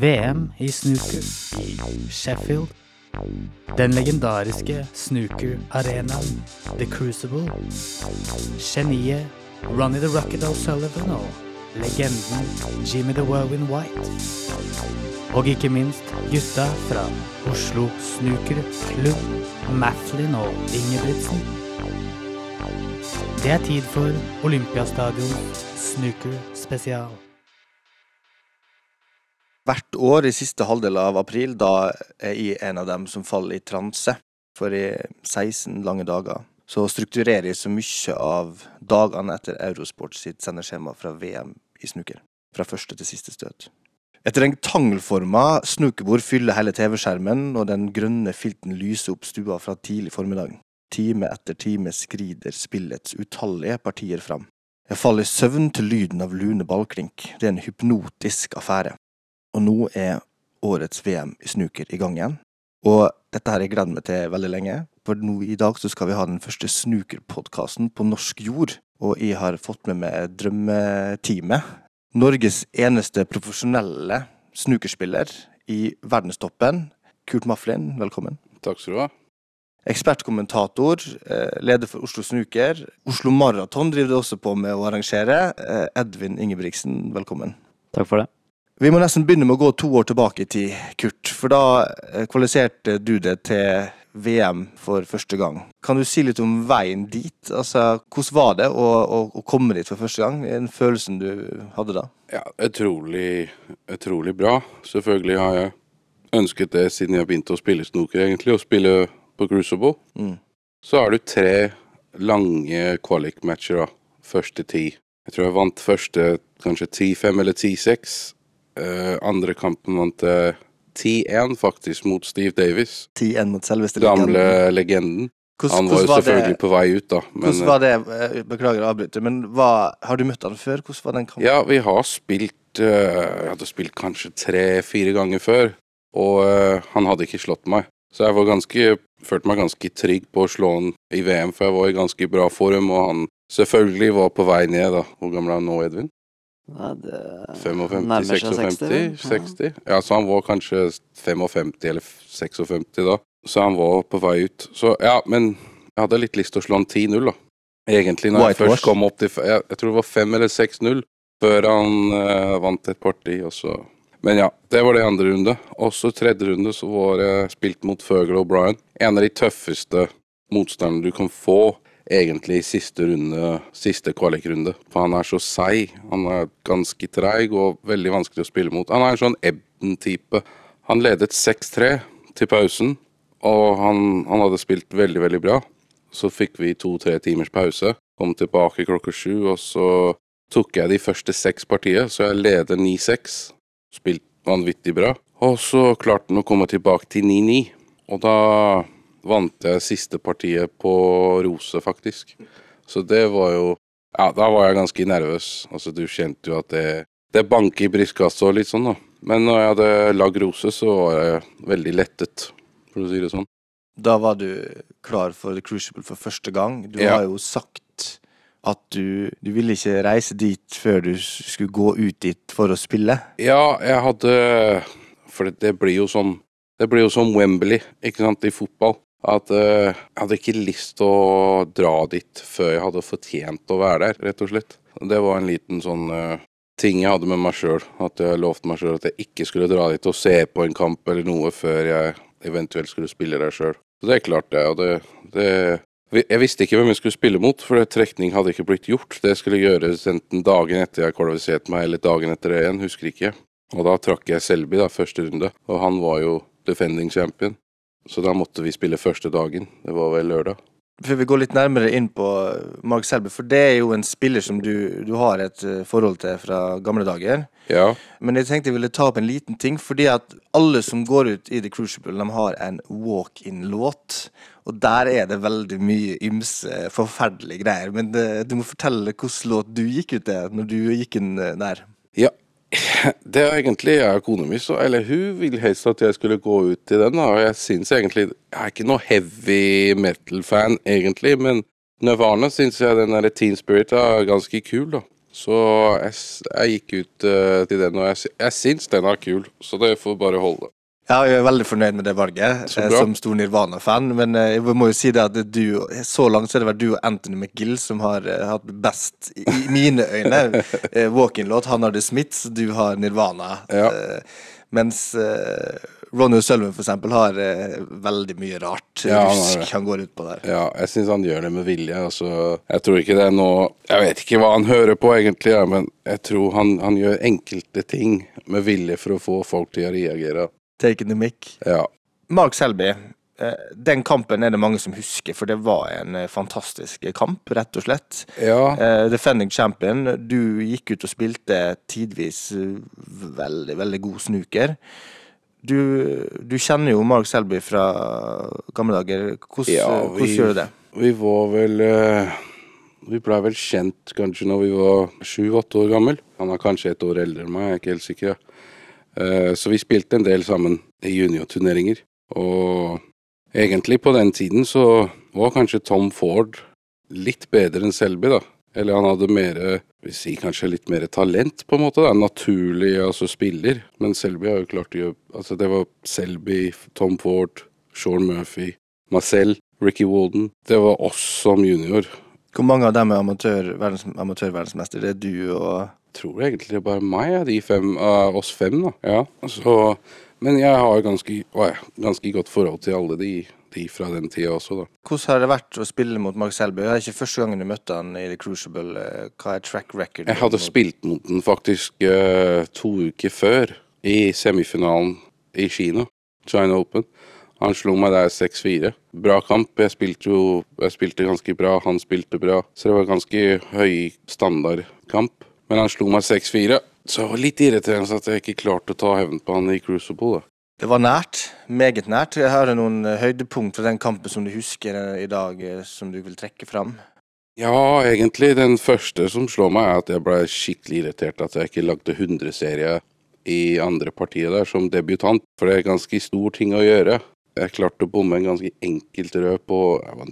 VM i snooker Sheffield. Den legendariske snooker-arenaen The Crucible. Geniet Ronny the Rocket O'Sullivan og legenden Jimmy the Whirlwind White. Og ikke minst gutta fra Oslo Snooker Klubb, Mafflin og Ingebrigtsen. Det er tid for Olympiastadion snooker spesial. Hvert år i siste halvdel av april, da er jeg en av dem som faller i transe. For i 16 lange dager så strukturerer jeg så mye av dagene etter Eurosport sitt sendeskjema fra VM i snooker. Fra første til siste støt. Et rektangelforma snookerbord fyller hele TV-skjermen, og den grønne filten lyser opp stua fra tidlig formiddag. Time etter time skrider spillets utallige partier fram. Jeg faller i søvn til lyden av lune ballklink. Det er en hypnotisk affære. Og nå er årets VM i snooker i gang igjen. Og dette har jeg gledet meg til veldig lenge, for nå i dag så skal vi ha den første snookerpodkasten på norsk jord. Og jeg har fått med meg drømmeteamet. Norges eneste profesjonelle snookerspiller i verdenstoppen. Kurt Mafflin, velkommen. Takk skal du ha. Ekspertkommentator, eh, leder for Oslo Snooker. Oslo Maraton driver du også på med å arrangere. Eh, Edvin Ingebrigtsen, velkommen. Takk for det. Vi må nesten begynne med å gå to år tilbake i tid, Kurt. For da eh, kvalifiserte du det til VM for første gang. Kan du si litt om veien dit? Altså, Hvordan var det å, å, å komme dit for første gang? Den følelsen du hadde da? Ja, utrolig, utrolig bra. Selvfølgelig har jeg ønsket det siden jeg begynte å spille snoker, egentlig. Å spille på Crucible. Mm. Så har du tre lange kvalik-matcher, da. Første ti. Jeg tror jeg vant første kanskje 10-5 eller 10-6. Eh, andre kampen vant jeg 10-1, faktisk, mot Steve Davis. 10-1 mot selveste legenden. Gamle legenden. Hvordan, Han var jo selvfølgelig det? på vei ut, da. Men Hvordan var det? eh, Beklager å avbryte, men hva, har du møtt han før? Hvordan var den kampen? Ja, vi har spilt eh, Jeg hadde spilt kanskje tre-fire ganger før, og eh, han hadde ikke slått meg. Så jeg var ganske, følte meg ganske trygg på å slå han i VM, for jeg var i ganske bra form, og han selvfølgelig var på vei ned, da. Hvor gammel er han nå, Edvin? Nei, det 55, 56, 60. 60? Ja, så han var kanskje 55 eller 56 da. Så han var på vei ut. Så ja, men jeg hadde litt lyst til å slå han 10-0, da. Egentlig, når jeg Whitewash. først kom opp til Jeg, jeg tror det var 5 eller 6-0 før han uh, vant et parti, og så Men ja, det var det andre runde. Også tredje runde så var jeg spilt mot Fergal O'Brien. En av de tøffeste motstanderne du kan få egentlig siste runde, siste kvalikrunde. For han er så seig. Han er ganske treig og veldig vanskelig å spille mot. Han er en sånn Ebden-type. Han ledet 6-3 til pausen, og han, han hadde spilt veldig, veldig bra. Så fikk vi to-tre timers pause, kom tilbake klokka sju, og så tok jeg de første seks partiene, så jeg leder 9-6. Spilt vanvittig bra. Og så klarte han å komme tilbake til 9-9, og da vant jeg siste partiet på Rose, faktisk. Så det var jo Ja, da var jeg ganske nervøs. Altså, du kjente jo at det, det banker i brystkassa og litt sånn, da. Men når jeg hadde lagd Rose, så var jeg veldig lettet, for å si det sånn. Da var du klar for The Crucible for første gang. Du Ja. har jo sagt at du, du ville ikke reise dit før du skulle gå ut dit for å spille. Ja, jeg hadde For det, blir jo sånn Det blir jo som Wembley, ikke sant, i fotball. At uh, jeg hadde ikke lyst til å dra dit før jeg hadde fortjent å være der, rett og slett. Det var en liten sånn uh, ting jeg hadde med meg sjøl. At jeg lovte meg sjøl at jeg ikke skulle dra dit og se på en kamp eller noe før jeg eventuelt skulle spille der sjøl. Så det klarte jeg, og det, det Jeg visste ikke hvem jeg skulle spille mot, for trekning hadde ikke blitt gjort. Det skulle gjøres enten dagen etter jeg kvalifiserte meg, eller dagen etter det igjen, husker ikke. Og da trakk jeg Selby, da, første runde, og han var jo defending champion. Så da måtte vi spille første dagen. Det var vel lørdag. Før vi går litt nærmere inn på Mark Selby, for det er jo en spiller som du, du har et eh, forhold til fra gamle dager. Ja, Men jeg tenkte jeg ville ta opp en liten ting, fordi at alle som går ut i The Crucible, de har en walk-in-låt. Og der er det veldig mye ymse forferdelige greier. Men det, du må fortelle hvilken låt du gikk ut til når du gikk inn eh, der. Ja, det er egentlig jeg og kona mi, så Eller hun vil helst at jeg skulle gå ut i den. Og jeg syns egentlig Jeg er ikke noe heavy metal-fan, egentlig, men Nirvana syns jeg den derre Teen Spirit er ganske kul, da. Så jeg, jeg gikk ut uh, til den, og jeg, jeg syns den er kul, så det får bare holde. Ja, jeg er veldig fornøyd med det valget, eh, som stor Nirvana-fan. Men eh, jeg må jo si det at du, så langt så er det vært du og Anthony McGill som har eh, hatt best, i mine øyne, walk-in-låt. Han har The Smiths, du har Nirvana. Ja. Mens Ronny Sølven for eksempel har veldig mye rart Ja, han rusk han går ut på der. Ja, jeg syns han gjør det med vilje. Altså, jeg tror ikke det er noe Jeg vet ikke hva han hører på egentlig, men jeg tror han, han gjør enkelte ting med vilje for å få folk til å reagere. Taking the mic. Ja. Mark Selby, eh, den kampen er det mange som husker, for det var en eh, fantastisk kamp, rett og slett. ja. Eh, defending champion, du gikk ut og spilte tidvis veldig, veldig god snuker. Du, du kjenner jo Mark Selby fra gamle dager. Hvordan, Ja, hvordan gjør du det? Vi var vel Vi blei vel kjent kanskje når vi var sju-åtte år gammel. Han er kanskje et år eldre enn meg, jeg er ikke helt sikker. Eh, så vi spilte en del sammen i juniorturneringer. Og egentlig på den tiden så var kanskje Tom Ford litt bedre enn Selby, da. Eller han hadde mer vil si kanskje litt mer talent, på en måte. da, Naturlig altså spiller. Men Selby har jo klart å gjøre Altså det var Selby, Tom Ford, Sean Murphy, Marcel, Ricky Walden. Det var oss som junior. Hvor mange av dem er amatør, verdens, amatørverdensmester? Det er du og tror egentlig det er bare meg, de fem, av oss fem, da. Ja, så, men jeg har ganske, ja, ganske godt forhold til alle de, de fra den tida også, da. Hvordan har det vært å spille mot Mark Selby? Det er ikke første gangen du møtte han i The Crucible. Eh, Hva er track record? Jeg hadde spilt mot den faktisk uh, to uker før, i semifinalen i Kina, China Open. Han slo meg der 6-4. Bra kamp. Jeg spilte jo jeg spilte ganske bra, han spilte bra. Så det var ganske høy standardkamp. Men han slo meg 6-4. Så jeg var litt irriterende at jeg ikke klarte å ta hevn på han i Crucible. da. Det var nært. Meget nært. Jeg har noen eh, høydepunkt fra den kampen som du husker eh, i dag, eh, som du vil trekke fram. Ja, egentlig. Den første som slår meg, er at jeg ble skikkelig irritert at jeg ikke lagde 100-serie i andre partiet der som debutant. For det er ganske stor ting å gjøre. Jeg klarte å bomme en ganske enkelt rød på,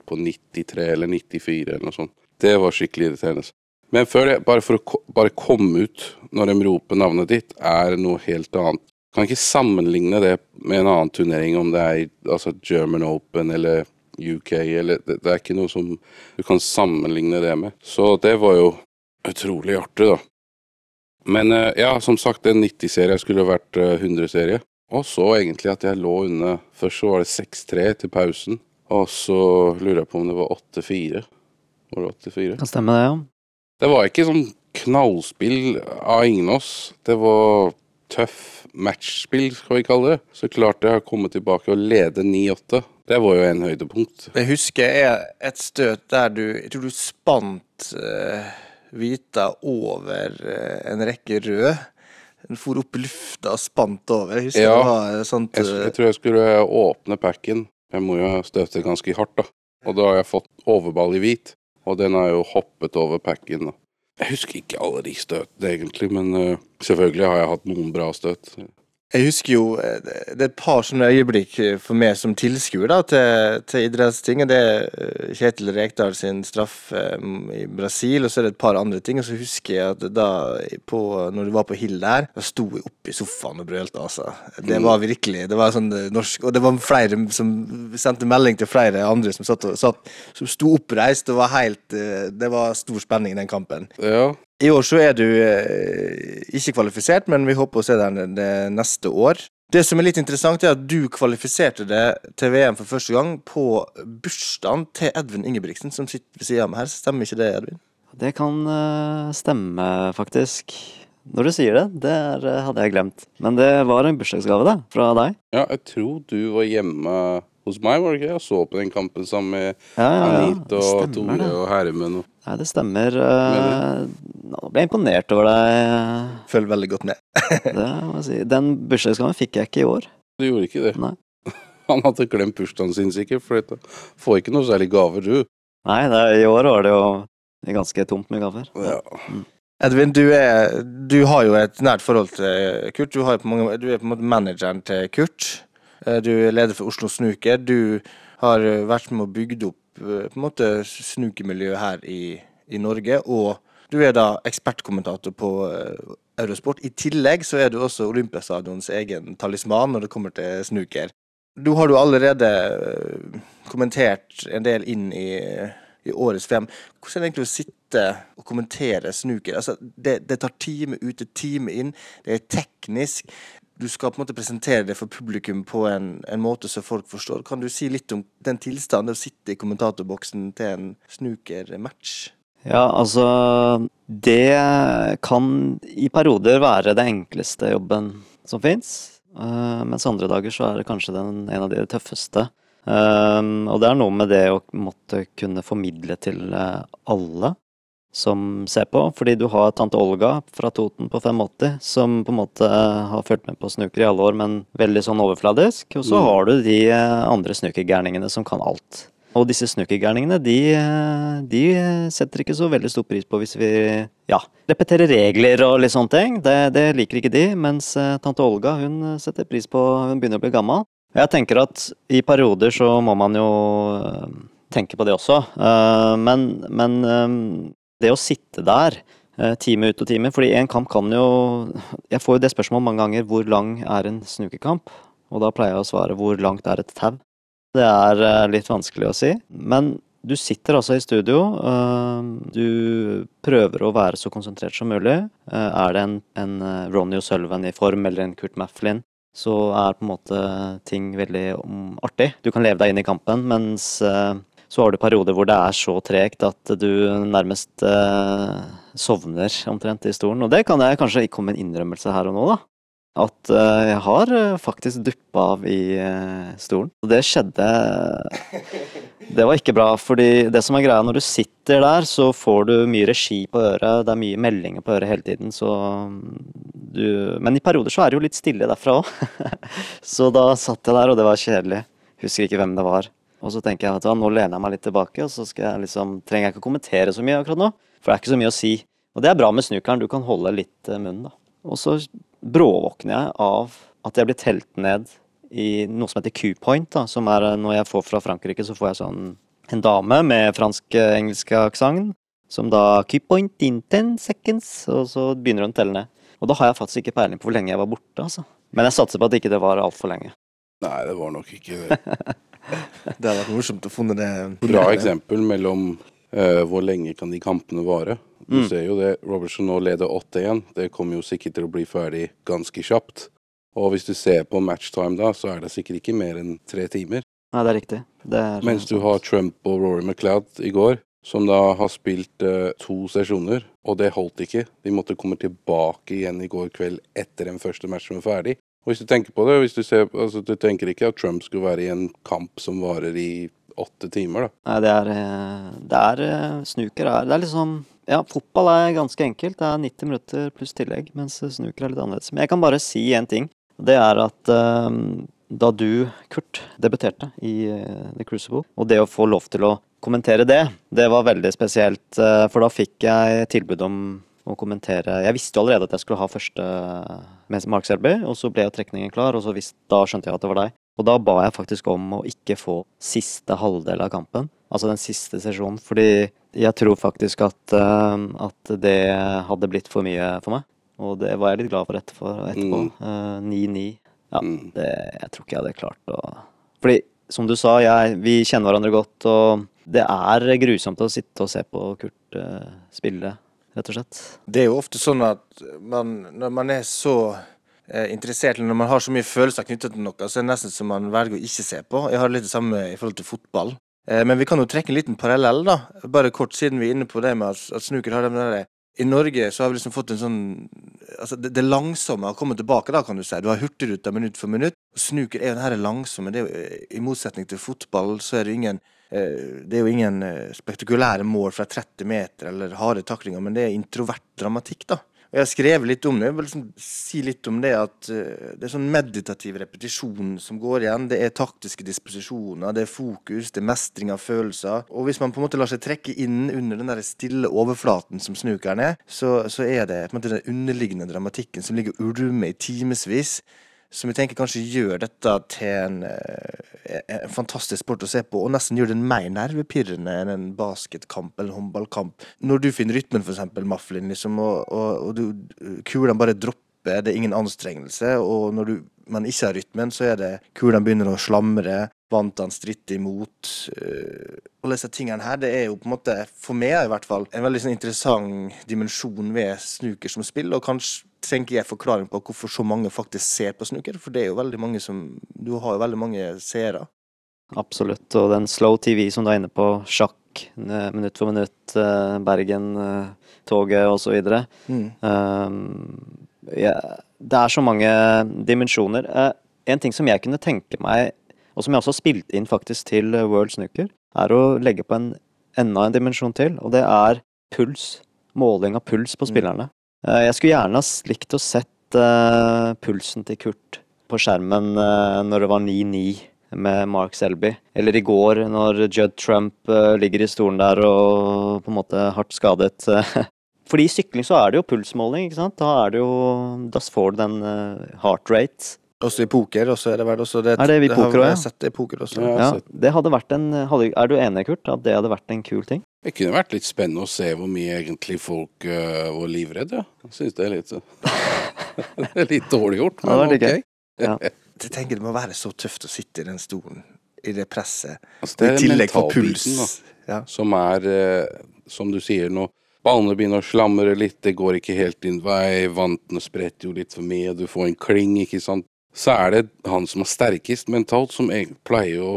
på 93 eller 94 eller noe sånt. Det var skikkelig irriterende. Men før det, bare for å bare komme ut når de roper navnet ditt, er noe helt annet. Kan ikke sammenligne det med en annen turnering, om det er altså German Open eller UK, eller det, det er ikke noe som du kan sammenligne det med. Så det var jo utrolig artig, da. Men eh, ja, som sagt, en 90-serie skulle vært eh, 100-serie. Og så egentlig at jeg lå under Først så var det 6-3 til pausen, og så lurer jeg på om det var 8-4. Var det 8-4? Kan stemme det, ja. Det var ikke sånn knallspill av ingen av oss. Det var tøff matchspill, skal vi kalle det. Så klarte jeg å komme tilbake og lede 9-8. Det var jo en høydepunkt. Jeg husker jeg et støt der du Jeg tror du spant uh, Vita over uh, en rekke røde. Den for opp i lufta og spant over. Jeg husker Ja. det var sånt uh, Jeg, jeg tror jeg skulle åpne packen. Jeg må jo støte ganske hardt, da. Og da har jeg fått overball i hvit, og den har jo hoppet over packen. Jeg husker ikke alle de støtene, egentlig, men eh, selvfølgelig har jeg hatt noen bra støt. Jeg husker jo eh, det er et par sånne øyeblikk eh, for meg som tilskuer til, til idrettsting. Det er eh, Kjetil Rekdal sin straff i Brasil, og så er det et par andre ting. Og så husker jeg at da, på, når du var på Hill der, da sto jeg oppe i sofaen og brølte, altså. Det var virkelig Det var sånn norsk Og det var flere som sendte melding til flere andre som satt og satt, som sto oppreist. Det var helt Det var stor spenning i den kampen. Ja, I år så er du eh, ikke kvalifisert, men vi håper å se deg det- neste år. Det som er litt interessant, er at du kvalifiserte deg til VM for første gang på bursdagen til Edvin Ingebrigtsen, som sitter ved siden av meg her. Stemmer ikke det, Edvin? Det kan eh, stemme, faktisk. Når du sier det. Det er, eh, hadde jeg glemt. Men det var en bursdagsgave, da, Fra deg. ja jeg tror du var hjemme hos meg, var det ikke? Jeg så på den kampen sammen med Ja, ja, ja. Anit og Stemmer Tore det. og Hermen. og- Nei, det stemmer. eh, Nå ble jeg imponert over deg. Følger veldig godt med. Det må jeg si. Den bursdagsgaven fikk jeg ikke i år. Du gjorde ikke det? Nei. Han hadde glemt bursdagen sin sikkert, for du får ikke noe særlig gaver, du. Nei, det, i år var det jo ganske tomt med gaver. Ja. Edvin, du, er, du har jo et nært forhold til Kurt. Du, har jo på mange, du er på en måte manageren til Kurt. Eh, Du er leder for Oslo Snooker. Du har eh, vært med og bygd opp eh, på en måte snookermiljøet her i, i Norge, og Du er da ekspertkommentator på Eurosport. I tillegg så er du også Olympiastadions egen talisman når det kommer til snooker. Du har jo allerede kommentert en del inn i, i årets VM. Hvordan er det egentlig å sitte og kommentere snooker? Altså, det, det tar time ute, time inn. Det er teknisk. Du skal på en måte presentere det for publikum på en, en måte som folk forstår. Kan du si litt om den tilstanden å sitte i kommentatorboksen til en snookermatch? Ja, altså Det kan i perioder være det enkleste jobben som fins. mens andre dager så er det kanskje den, en av de tøffeste. Uh, og det er noe med det å måtte kunne formidle til eh, alle som ser på. Fordi du har tante Olga fra Toten på 85 som på en måte har fulgt med på snooker i alle år, men veldig sånn overfladisk. Og så Mm. har du de eh, andre snookergærningene som kan alt. Og disse snookergærningene, de, eh, de setter ikke så veldig stor pris på hvis vi ja, repeterer regler og litt sånne ting. Det, det liker ikke de. Mens eh, tante Olga, hun eh, setter pris på Hun begynner å bli gammel. Jeg tenker at i perioder så må man jo tenke på det også. Eh, men, men det å sitte der øh, time ut og time Fordi en kamp kan jo Jeg får jo det spørsmålet mange ganger hvor lang er en snukekamp? Og da pleier jeg å svare hvor langt er et tau? Det er øh, litt vanskelig å si. Men du sitter altså i studio. øh, Du prøver å være så konsentrert som mulig. Eh, Er det en, en Ronny O'Sullivan i form, eller en Kurt Mafflin, så er på en måte ting veldig um, artig. Du kan leve deg inn i kampen, mens eh, så har du perioder hvor det er så tregt at du nærmest eh, sovner omtrent i stolen. Og det kan jeg kanskje komme med en innrømmelse her og nå, da. At eh, jeg har eh, faktisk duppa av i eh, stolen. Og det skjedde Det var ikke bra, fordi det som er greia når du sitter der, så får du mye regi på øret. Det er mye meldinger på øret hele tiden, så du Men i perioder så er det jo litt stille derfra òg. så da satt jeg der, og det var kjedelig. Husker ikke hvem det var. Og så tenker jeg at nå lener jeg meg litt tilbake, og så skal jeg liksom, trenger jeg ikke å kommentere så mye akkurat nå. For det er ikke så mye å si. Og det er bra med snukeren, du kan holde litt eh, munnen, da. Og så bråvåkner jeg av at jeg blir telt ned i noe som heter Q-point, da, som er eh, når jeg får fra Frankrike, så får jeg sånn en dame med fransk-engelsk aksent, som da Q-point in ten seconds, og så begynner hun å telle ned. Og da har jeg faktisk ikke peiling på hvor lenge jeg var borte, altså. Men jeg satser på at ikke det var altfor lenge. Nei, det var nok ikke det. Det hadde vært morsomt å funne det. Bra eksempel mellom uh, hvor lenge kan de kampene vare. Du Mm. ser jo det, Robertson nå leder 8-1. Det kommer jo sikkert til å bli ferdig ganske kjapt. Og hvis du ser på matchtime da, så er det sikkert ikke mer enn tre timer. Nei, det er riktig. Det er, Mens du har Trump og Rory McLeod i går, som da har spilt uh, to sesjoner, og det holdt ikke. De måtte komme tilbake igjen i går kveld etter den første matchen var ferdig. Og hvis du tenker på det, du, ser, altså, du tenker ikke at Trump skulle være i en kamp som varer i åtte timer, da. Nei, det er, eh, det er eh, Snooker er Det er liksom Ja, fotball er ganske enkelt. Det er 90 minutter pluss tillegg, mens snooker er litt annerledes. Men jeg kan bare si én ting. Det er at eh, da du, Kurt, debuterte i uh, The Crucible, og det å få lov til å kommentere det, det var veldig spesielt. Uh, for da fikk jeg tilbud om å kommentere Jeg visste jo allerede at jeg skulle ha første med Mark Selby, og så ble jo trekningen klar, og så visst, da skjønte jeg at det var deg. Og da ba jeg faktisk om å ikke få siste halvdel av kampen, altså den siste sesjonen, fordi jeg tror faktisk at, eh, at det hadde blitt for mye for meg. Og det var jeg litt glad for etterpå. etterpå. Mm. Eh, 9-9. Ja, Mm. det, jeg tror ikke jeg hadde klart å Fordi, som du sa, jeg, vi kjenner hverandre godt, og det er grusomt å sitte og se på Kurt uh, spille, rett og slett. Det er jo ofte sånn at man, når man er så eh, interessert, eller når man har så mye følelser knyttet til noe, så er det nesten som man velger å ikke se på. Jeg har litt det samme i forhold til fotball. Eh, men vi kan jo trekke en liten parallell, da. Bare kort siden vi er inne på det med at, at snooker har den det. I Norge så har vi liksom fått en sånn Altså, det, det langsomme har kommet tilbake, da, kan du si. Du har Hurtigruta minutt for minutt. Og snooker er jo den her langsomme. Det er jo, eh, I motsetning til fotball så er det ingen det er jo ingen eh, spektakulære mål fra 30 meter eller harde taklinger, men det er introvert dramatikk, da. Og jeg har skrevet litt om det. Jeg vil liksom si litt om det at eh, det er sånn meditativ repetisjon som går igjen. Det er taktiske disposisjoner, det er fokus, det er mestring av følelser. Og hvis man på en måte lar seg trekke inn under den der stille overflaten som snukeren er, så, så er det på en måte den underliggende dramatikken som ligger og ulmer i timevis. Som jeg tenker kanskje gjør dette til en, eh, en fantastisk sport å se på, og nesten gjør den mer nervepirrende enn en basketkamp eller håndballkamp. Når du finner rytmen, for eksempel, Mufflin, liksom, og, og, og du, kulene bare dropper, det er ingen anstrengelse, og når du, man ikke har rytmen, så er det kulene begynner å slamre, vantene stritter imot. øh, Alle disse tingene her, det er jo på en måte, for meg i hvert fall, en veldig sånn interessant dimensjon ved snooker som spill, og kanskje trenger jeg forklaring på hvorfor så mange faktisk ser på snooker, for det er jo veldig mange som Du har jo veldig mange seere. Absolutt. Og den slow TV som du er inne på, sjakk, eh, minutt for minutt, eh, Bergen-toget osv. Mm. Um, ja, det er så mange dimensjoner. Eh, en ting som jeg kunne tenke meg, og som jeg også har spilt inn faktisk til World Snooker, er å legge på en, enda en dimensjon til, og det er puls. Måling av puls på Mm. spillerne. Eh, jeg skulle gjerne ha likt å sett eh, pulsen til Kurt på skjermen når det var 9-9 med Mark Selby. Eller i går når Judd Trump ligger i stolen der og på en måte hardt skadet. Fordi i sykling så er det jo pulsmåling, ikke sant? Da er det jo Da får du den eh, heart rate. Også i poker, også er det vel også det Er det i poker også, ja? Det i poker også. Ja. Ja, det hadde vært en hadde, Er du enig, Kurt, at det hadde vært en kul ting? Det kunne vært litt spennende å se hvor mye egentlig folk uh, var livredde. Jeg syns det er litt Det er litt dårlig gjort, Ja, det ok. men ok. Jeg tenker det må være så tøft å sitte i den stolen, i det presset. Altså, det I tillegg for puls. da. Ja. som er, uh, som du sier nå, ballene begynner å slamre litt, det går ikke helt din vei, vantene spretter jo litt for mye, du får en kling, ikke sant. Så er det han som er sterkest mentalt, som pleier å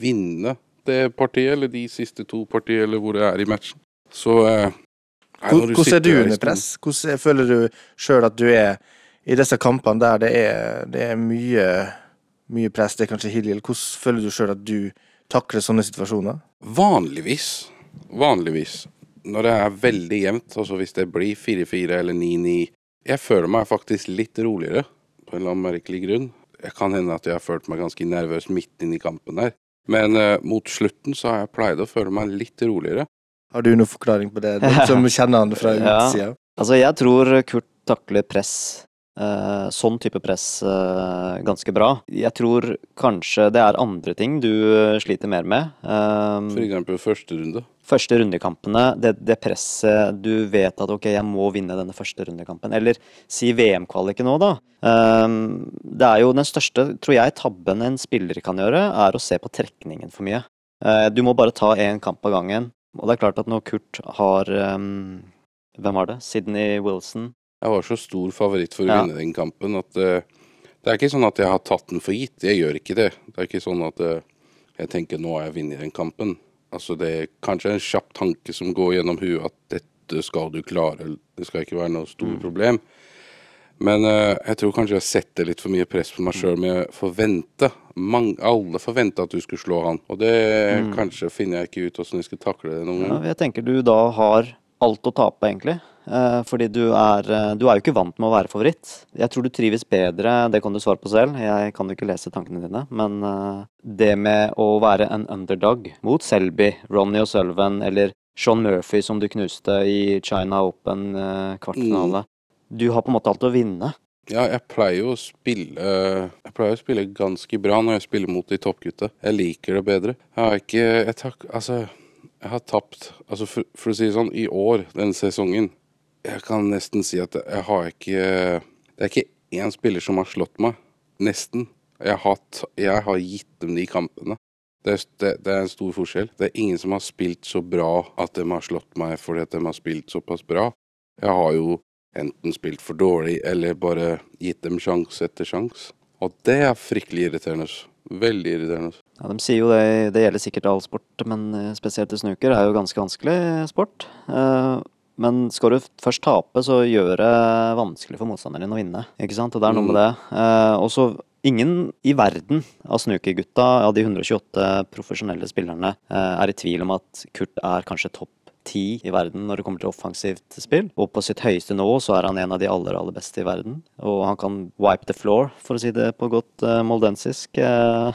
vinne det partiet, eller de siste to partiene, eller hvor det er i matchen. Så eh, Hvordan er du under press? Hvordan er- føler du sjøl at du er i disse kampene der det er, det er mye, mye press, det er kanskje Hilil, hvordan føler du sjøl at du takler sånne situasjoner? Vanligvis, vanligvis, når det er veldig jevnt, altså hvis det blir 4-4 eller 9-9, jeg føler meg faktisk litt roligere, på en eller annen merkelig grunn. Det kan hende at jeg har følt meg ganske nervøs midt inn i kampen der. Men uh, mot slutten så har jeg pleid å føle meg litt roligere. Har du noen forklaring på det, du som kjenner han fra Ja. utsida? Altså, jeg tror Kurt takler press, sånn type press, eh, ganske bra. Jeg tror kanskje det er andre ting du eh, sliter mer med. Um, For eksempel første runde. første rundekampene, det, det presset Du vet at ok, jeg må vinne denne første rundekampen. Eller si VM-kvaliken nå, da. Det er jo den største, tror jeg, tabben en spiller kan gjøre, er å se på trekningen for mye. Eh, du må bare ta én kamp av gangen. Og det er klart at når Kurt har Hvem var det? Sydney Wilson. Jeg var så stor favoritt for å Ja. vinne den kampen at uh, det er ikke sånn at jeg har tatt den for gitt. Jeg gjør ikke det. Det er ikke sånn at uh, jeg tenker nå har jeg vunnet den kampen. Altså det er kanskje en kjapp tanke som går gjennom huet at dette skal du klare. Det skal ikke være noe stort problem. Men uh, jeg tror kanskje jeg setter litt for mye press på meg sjøl med å forvente. Mange, alle forventa at du skulle slå han. Og det kanskje finner jeg ikke ut åssen jeg skal takle det noen Ja, gang. jeg tenker du da har alt å tape, egentlig. Eh, fordi du er, eh, du er jo ikke vant med å være favoritt. Jeg tror du trives bedre, det kan du svare på selv, jeg kan jo ikke lese tankene dine, men eh, det med å være en underdog mot Selby, Ronny og Sølven eller Sean Murphy som du knuste i China Open kvartfinale mm. Du har på en måte alt å vinne. Ja, jeg pleier jo å spille Jeg pleier å spille ganske bra når jeg spiller mot de toppgutta. Jeg liker det bedre. Jeg har ikke jeg tak, Altså, jeg har tapt Altså, for, for å si det sånn, i år, denne sesongen Jeg kan nesten si at jeg har ikke Det er ikke én spiller som har slått meg. Nesten. Jeg har, jeg har gitt dem de kampene. Det er, det, det er en stor forskjell. Det er ingen som har spilt så bra at de har slått meg fordi at de har spilt såpass bra. Jeg har jo enten spilt for dårlig eller bare gitt dem sjanse etter sjanse. Og det er fryktelig irriterende. Veldig irriterende. Ja, De sier jo det, det gjelder sikkert all sport, men eh, spesielt i snooker er jo ganske vanskelig sport. Eh, Men skal du først tape, så gjør det vanskelig for motstanderen din å vinne. Ikke sant? Og det er noe med det. Eh, Og så ingen i verden av snookergutta, av de 128 profesjonelle spillerne, eh, er i tvil om at Kurt er kanskje topp ti i verden når det kommer til offensivt spill. Og på sitt høyeste nå så er han en av de aller, aller beste i verden. Og han kan wipe the floor, for å si det på godt uh, moldensisk, uh,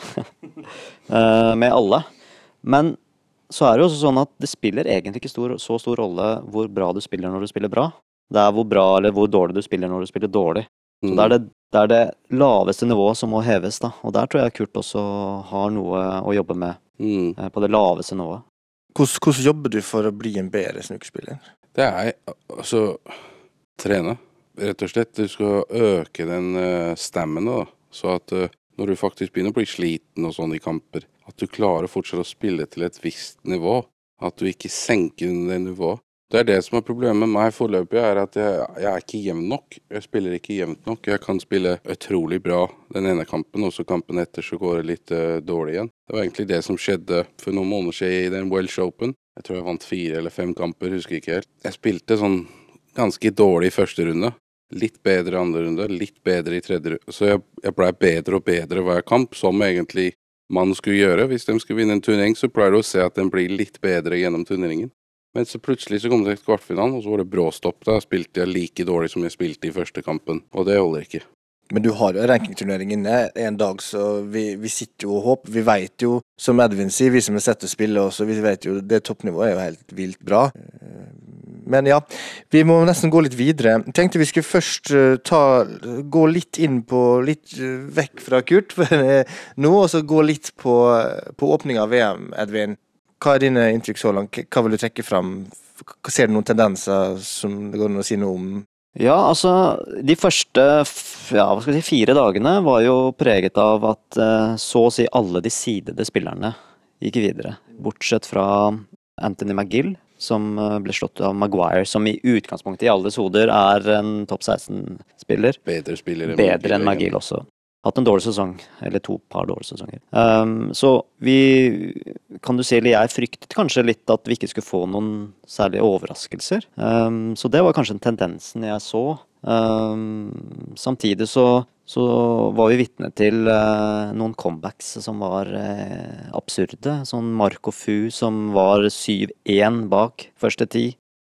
med alle. Men så er det jo også sånn at det spiller egentlig ikke stor, så stor rolle hvor bra du spiller når du spiller bra. Det er hvor bra eller hvor dårlig du spiller når du spiller dårlig. Så Mm. det er det, det er det laveste nivået som må heves, da. Og der tror jeg Kurt også har noe å jobbe med, Mm. eh, på det laveste nivået. Hvordan, hvordan jobber du for å bli en bedre snookerspiller? Det er altså trene, rett og slett. Du skal øke den uh, stammen, da. Så at uh, når du faktisk begynner å bli sliten og sånn i kamper, at du klarer fortsatt å spille til et visst nivå. At du ikke senker under det nivået. Det er det som er problemet med meg foreløpig, er at jeg, jeg er ikke jevn nok. Jeg spiller ikke jevnt nok. Jeg kan spille utrolig bra den ene kampen, og så kampen etter så går det litt uh, dårlig igjen. Det var egentlig det som skjedde for noen måneder siden i den Welsh Open. Jeg tror jeg vant fire eller fem kamper, husker ikke helt. Jeg spilte sånn ganske dårlig i første runde. Litt bedre i andre runde, litt bedre i tredje runde. Så jeg, jeg blei bedre og bedre hver kamp, som egentlig man skulle gjøre. Hvis de skulle vinne en turnering, så pleier du å se at den blir litt bedre gjennom turneringen. Men så plutselig så kom det til kvartfinalen, og så var det bråstopp. Da spilte jeg like dårlig som jeg spilte i første kampen, og det holder ikke. Men du har jo rankingturnering inne en dag, så vi, vi sitter jo og håper. Vi vet jo, som Edvin sier, vi som har sett det spille også, vi vet jo det toppnivået er jo helt vilt bra. Men ja, vi må nesten gå litt videre. Tenkte vi skulle først eh, ta, gå litt inn på Litt eh, vekk fra Kurt eh, nå, og så gå litt på, på åpninga av VM, Edvin. Hva er dine inntrykk så langt? Hva vil du trekke fram? Ser du noen tendenser som det går an å si noe om? Ja, altså, de første ja, si, fire dagene var jo preget av at så å si alle de sidede spillerne gikk videre. Bortsett fra Anthony McGill, som eh, ble slått av Maguire, som i utgangspunktet i alles hoder er en topp 16-spiller. Bedre spiller Bedre enn Magil også. Hatt en dårlig sesong, eller to par dårlige sesonger. Um, så vi, kan du si, eller jeg fryktet kanskje litt at vi ikke skulle få noen særlige overraskelser. Um, så det var kanskje den tendensen jeg så. Um, samtidig så, så var vi vitne til eh, noen comebacks som var eh, absurde. Sånn Marco Fu som var 7-1 bak første ti.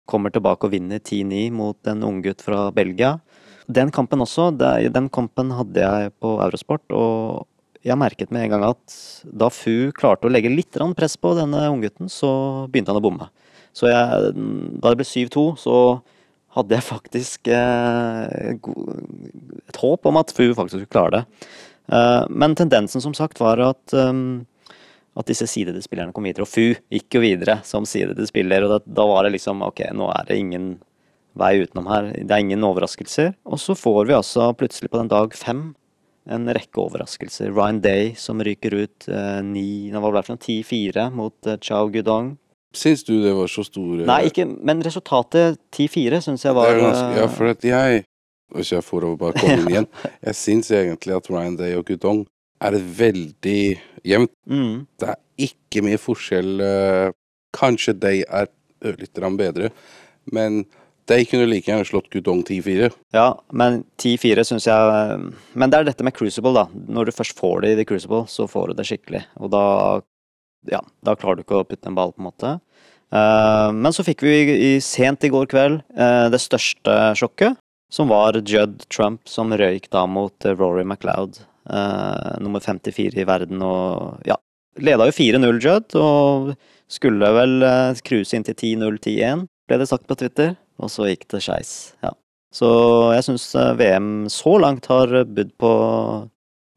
Kommer tilbake og vinner 10-9 mot en unggutt fra Belgia. Den kampen også, det- den kampen hadde jeg på Eurosport, og jeg merket med en gang at da Fu klarte å legge litt press på denne unggutten, så begynte han å bomme. Så jeg, da det ble 7-2, så hadde jeg faktisk eh, et håp om at Fu faktisk skulle klare det. Eh, men tendensen som sagt var at um, at disse sidede spillerne kom videre, og Fu gikk jo videre som sidede spiller, og da, da var det liksom ok, nå er det ingen vei utenom her, det er ingen overraskelser. Og så får vi altså plutselig på den dag fem en rekke overraskelser. Ryan Day som ryker ut eh, ni, det var i hvert 10-4 mot eh, Chao Gudong. Syns du det var så store Nei, ikke, men resultatet 10-4 syns jeg var ganske, Ja, eh, for at jeg Hvis jeg får å bare komme inn igjen Jeg syns egentlig at Ryan Day og Gudong er veldig jevnt mm, Det er ikke mye forskjell. eh, Kanskje Day er ørlite bedre, men Day kunne like gjerne slått Gudong 10-4. Ja, men 10-4 syns jeg Men det er dette med Crucible, da. Når du først får det i The Crucible, så får du det skikkelig. Og da Ja, da klarer du ikke å putte en ball, på en måte. Eh, men så fikk vi i, sent i går kveld eh, det største sjokket, som var Judd Trump som røyk da mot eh, Rory MacLeod. nummer 54 i verden og ja. Leda jo 4-0 Judd, og skulle vel cruise inn til 10-0-10-1, ble det sagt på Twitter. Og så gikk det skeis. Ja. Så jeg syns VM så langt har budd på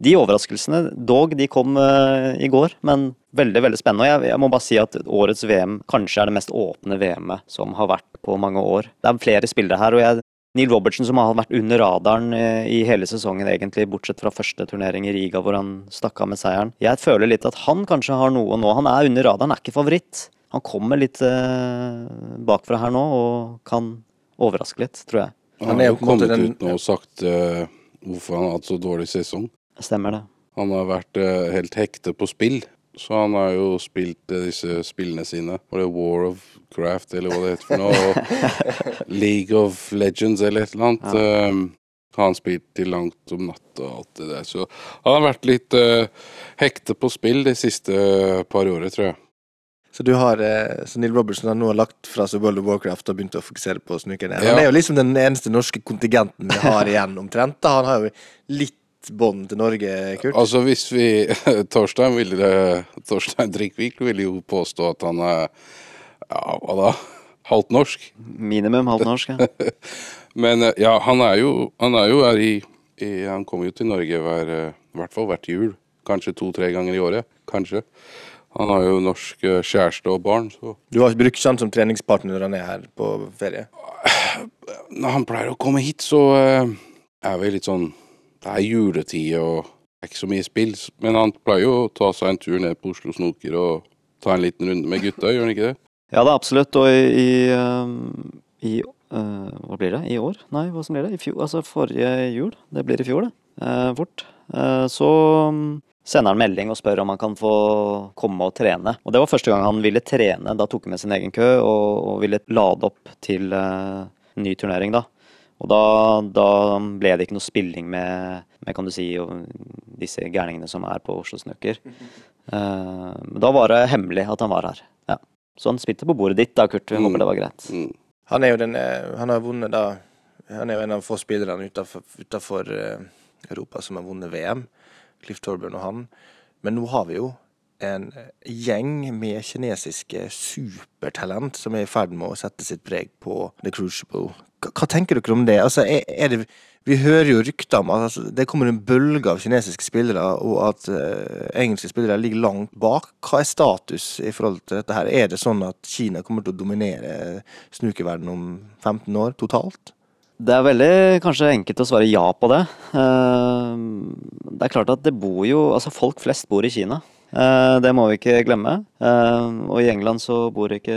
de overraskelsene. Dog, de kom eh, i går, men veldig veldig spennende. Og jeg, jeg må bare si at årets VM kanskje er det mest åpne VM-et som har vært på mange år. Det er flere spillere her, og jeg, Neil Robertson som har vært under radaren eh, i hele sesongen, egentlig, bortsett fra første turnering i Riga hvor han stakk av med seieren. Jeg føler litt at han kanskje har noe nå. Han er under radaren, er ikke favoritt. Han kommer litt eh, bakfra her nå og kan overraske litt, tror jeg. Han, er har jo kommet ut nå og sagt uh, hvorfor han har hatt så dårlig sesong. Stemmer det. Han har vært eh, helt hekte på spill. Så han har jo spilt eh, disse spillene sine. Var det War of Craft, eller hva det heter for noe? Og League of Legends, eller et eller annet. Ja. har han spilt til langt om natta og alt det der. Så han har vært litt uh, hekte på spill de siste par årene, tror jeg. Så du har, eh, så Neil Robertson har nå lagt fra seg World of Warcraft og begynt å fokusere på snookerne. Han Ja. er jo liksom den eneste norske kontingenten vi har igjen, omtrent. Han har jo litt bånd til Norge, Kurt. Altså hvis vi Torstein ville Torstein Drikkvik ville jo påstå at han er Ja, hva da? Halvt norsk. Minimum halvt norsk, ja. Men eh, ja, han er jo, han er jo her i I, han kommer jo til Norge hver, eh, i hvert fall hvert jul. Kanskje to-tre ganger i året. Kanskje. Han har jo norsk eh, kjæreste og barn, så Du har ikke brukt han som treningspartner når han er her på ferie? Når han pleier å komme hit, så er vi litt sånn Det er juletid og det er ikke så mye spill, men han pleier jo å ta seg en tur ned på Oslo Snoker og ta en liten runde med gutta, gjør han ikke det? Ja, det er absolutt. Og i, i, um, i uh, Hva blir det? I år? Nei, hva som blir det? I fjor, altså forrige jul. Det blir i fjor, det. Uh, fort. Uh, så um, sender han melding og spør om han kan få komme og trene. Og det var første gang han ville trene. Da tok han med sin egen kø og, og ville lade opp til uh, ny turnering, da. Og da, da ble det ikke noe spilling med, med kan du si, og disse gærningene som er på Oslo Snøker. Eh, men da var det hemmelig at han var her. Ja. Så han spilte på bordet ditt da, Kurt. Vi Mm. håper det var greit. Mm. Han er jo den eh, Han har vunnet da Han er jo en av få spillerne utenfor Europa som har vunnet VM. Cliff Torbjørn og han. Men nå har vi jo en gjeng med kinesiske supertalent som er i ferd med å sette sitt preg på The Crucible. Hva tenker dere om det? Altså, er, er det vi hører jo rykter om at altså, det kommer en bølge av kinesiske spillere, og at uh, engelske spillere ligger langt bak. Hva er status i forhold til dette her? Er det sånn at Kina kommer til å dominere snukeverdenen om 15 år totalt? Det er veldig kanskje enkelt å svare ja på det. Uh, Det er klart at det bor jo Altså, folk flest bor i Kina. Eh, Det må vi ikke glemme. Eh, Og i England så bor ikke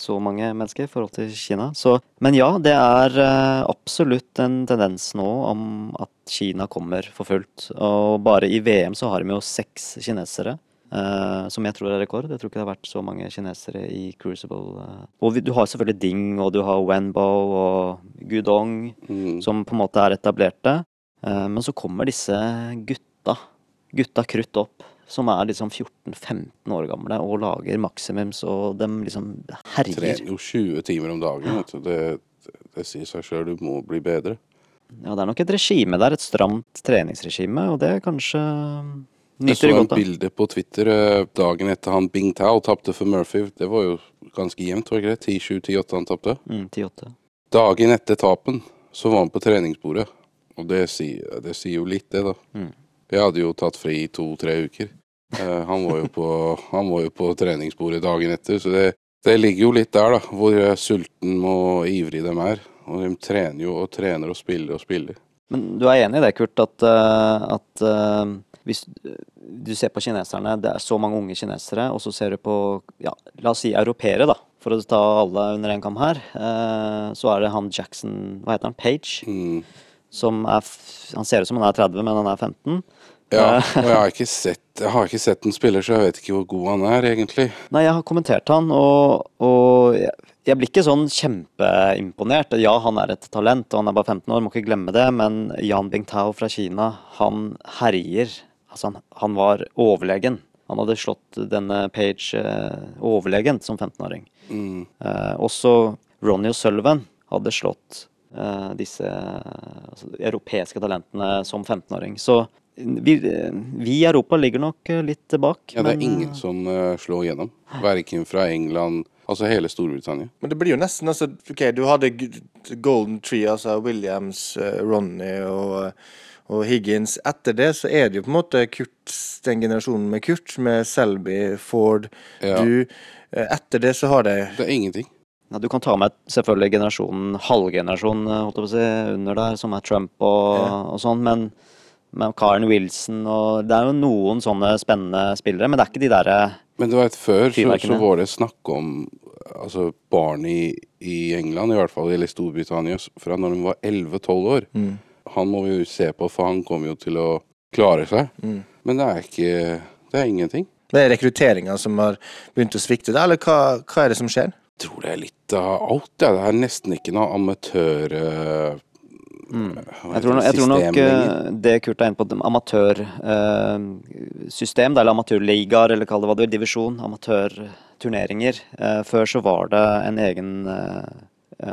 så mange mennesker i forhold til Kina. Så, men ja, det er eh, absolutt en tendens nå om at Kina kommer for fullt. Og bare i VM så har de jo seks kinesere. Uh, som jeg tror er rekord. Jeg tror ikke det har vært så mange kinesere i Crucible. Og du har selvfølgelig Ding, og du har Wenbo og Gudong Mm. som på en måte er etablerte. Uh, Men så kommer disse gutta, gutta krutt opp, som er liksom 14-15 år gamle og lager maksimums, og de liksom herjer. Trener jo 20 timer om dagen. Vet du. Det, det, sier seg sjøl, du må bli bedre. Ja, det er nok et regime der, et stramt treningsregime, og det kanskje nyter godt av. Jeg så et bilde på Twitter eh, dagen etter han Bing Tao tapte for Murphy. Det var jo ganske jevnt, var det ikke det? 10-7, 10-8 han tapte. Mm, 10-8. Dagen etter tapen så var han på treningsbordet. Og det sier, det sier jo litt, det, da. Mm. Jeg hadde jo tatt fri i to-tre uker. Eh, han, var jo på, han var jo på treningsbordet dagen etter, så det, det ligger jo litt der, da. Hvor sulten og ivrig de er. Og de trener jo og trener og spiller og spiller. Men du er enig i det, Kurt, at, eh, at eh, hvis du ser på kineserne, det er så mange unge kinesere, og så ser du på, ja, la oss si europeere, da, for å ta alle under en kam her, så er det han Jackson, hva heter han, Page, Mm. som er, han ser ut som han er 30, men han er 15. Ja, Eh, og jeg har ikke sett Jeg har ikke sett en spiller, så jeg vet ikke hvor god han er, egentlig. Nei, jeg har kommentert han, og, og jeg, jeg blir ikke sånn kjempeimponert. Ja, han er et talent, og han er bare 15 år, må ikke glemme det, men Yan Bingtao fra Kina, han herjer. Altså, han, han var overlegen. Han hadde slått denne Page eh, overlegent som 15-åring. Mm. Eh, også Ronny O'Sullivan hadde slått disse altså, europeiske talentene som 15-åring. Så vi, vi i Europa ligger nok eh, litt bak. Ja, det er men, ingen eh, som eh, slår gjennom. Verken fra England Altså hele Storbritannia. Men det blir jo nesten altså, OK, du hadde Golden Tree, altså Williams, eh, Ronny og, og Higgins. Etter det så er det jo på en måte Kurt, den generasjonen med Kurt, med Selby, Ford, Ja. du. Eh, Etter det så har de Det er ingenting. Ja, du kan ta med selvfølgelig generasjonen, halvgenerasjonen eh, holdt jeg på å si, under der, som er Trump og, Ja. og sånn, men, men Karen Wilson og Det er jo noen sånne spennende spillere, men det er ikke de derre Men du veit, før så, så var det snakk om altså barn i, i England, i hvert fall, eller Storbritannia, fra når de var 11-12 år. mm, Han må vi jo se på, for han kommer jo til å klare seg. mm. Men det er ikke Det er ingenting. Det er rekrutteringa som har begynt å svikte, da, eller hva, hva er det som skjer? Tror det er litt av alt. Ja. Det er nesten ikke noe amatør... eh, Mm. Jeg tror, nok- jeg tror nok eh, det Kurt er inne på, amatørsystem, eller amatørligaer, eller kall det hva du vil, divisjon, amatørturneringer. Eh, Før så var det en egen eh,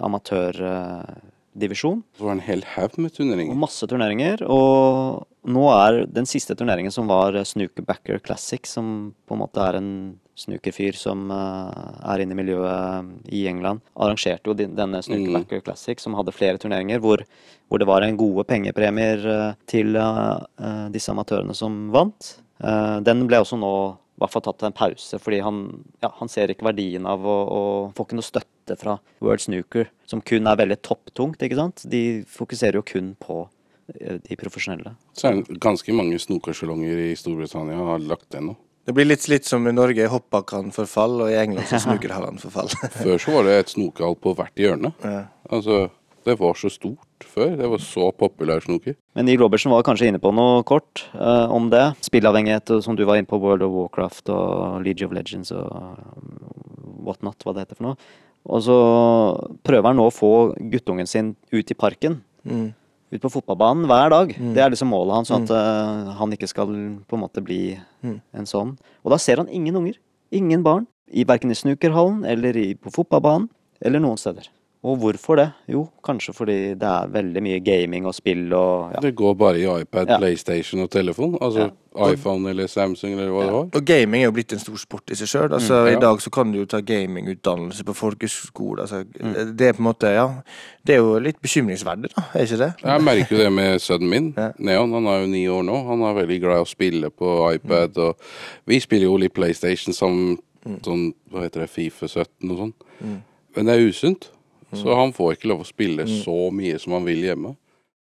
amatørdivisjon. Det var en hel haug med turneringer? Og masse turneringer. Og nå er den siste turneringen som var Snookerbacker Classic, som på en måte er en snookerfyr som eh, er inne i miljøet i England, arrangerte jo denne Snookerbacker Classic, som hadde flere turneringer, hvor, hvor det var en gode pengepremier eh, til eh, disse amatørene som vant. Den ble også nå i hvert fall tatt en pause, fordi han, ja, han ser ikke verdien av å, å få ikke noe støtte fra World Snooker, som kun er veldig topptungt, ikke sant? De fokuserer jo kun på de profesjonelle. Så er det ganske mange snookersalonger i Storbritannia har lagt det nå. Det blir litt litt som i Norge, Hoppa kan forfall, og i England så snookerhallene forfall. Før så var det et snokerhall på hvert hjørne. Ja. Altså, det var så stort før. Det var så populær snoker. Men Neil Robertson var kanskje inne på noe kort uh, om det. Spillavhengighet, som du var inne på, World of Warcraft og League of Legends og um, whatnot, hva det heter for noe. Og så prøver han nå å få guttungen sin ut i parken. Mm. Ut på fotballbanen hver dag. Det er liksom målet hans, sånn at mm. han ikke skal på en måte bli Mm. en sånn. Og da ser han ingen unger. Ingen barn. I Verken i snookerhallen eller i, på fotballbanen eller noen steder. Og hvorfor det? Jo, kanskje fordi det er veldig mye gaming og spill og ja. Det går bare i iPad, Ja. PlayStation og telefon. Altså iPhone eller Samsung eller hva det var. Og gaming er jo blitt en stor sport i seg sjøl. Altså, Mm, ja. I dag så kan du jo ta gamingutdannelse på folkeskole. Altså, Mm. Det er på en måte, ja Det er jo litt bekymringsverdig, da. Er ikke det? Jeg merker jo det med sønnen min. Ja. Neon han er jo ni år nå. Han er veldig glad i å spille på iPad. Og vi spiller jo litt PlayStation som sånn, hva heter det, Fifa 17 og sånn. Men det er usunt. Så han får ikke lov å spille så mye som han vil hjemme.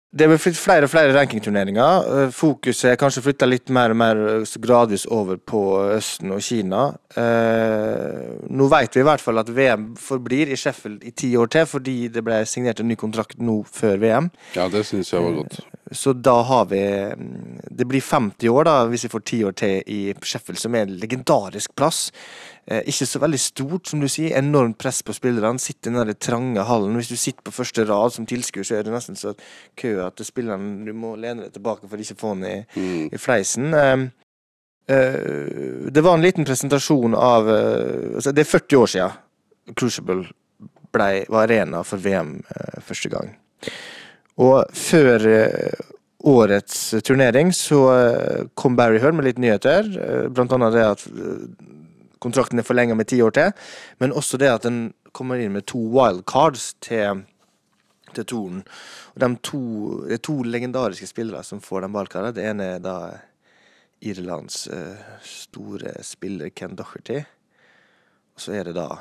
Det er flere og flere rankingturneringer. Eh, Fokuset er kanskje flytta litt mer og mer eh, gradvis over på Østen og Kina. Eh, nå vet vi i hvert fall at VM forblir i Sheffield i ti år til, fordi det ble signert en ny kontrakt nå før VM. Ja, det syns jeg var godt. Så da har vi mm, Det blir 50 år, da, hvis vi får ti år til i Sheffield, som er en legendarisk plass. Eh, ikke så veldig stort, som du sier. Enormt press på spillerne. Sitter i den der trange hallen. Hvis du sitter på første rad som tilskuer, så er det nesten så kø at spilleren Du må lene deg tilbake for ikke å få den i, Mm. i fleisen. Eh, eh, det var en liten presentasjon av eh, altså Det er 40 år siden Crucible ble, var arena for VM første gang. Og før årets turnering så kom Barry Hearn med litt nyheter. Blant annet det at kontrakten er forlenga med ti år til. Men også det at den kommer inn med to wildcards til, til Toren. Og de to, det er to legendariske spillere som får den wildcarden. Det ene er da Irlands eh, store spiller Ken Docherty. Og så er det da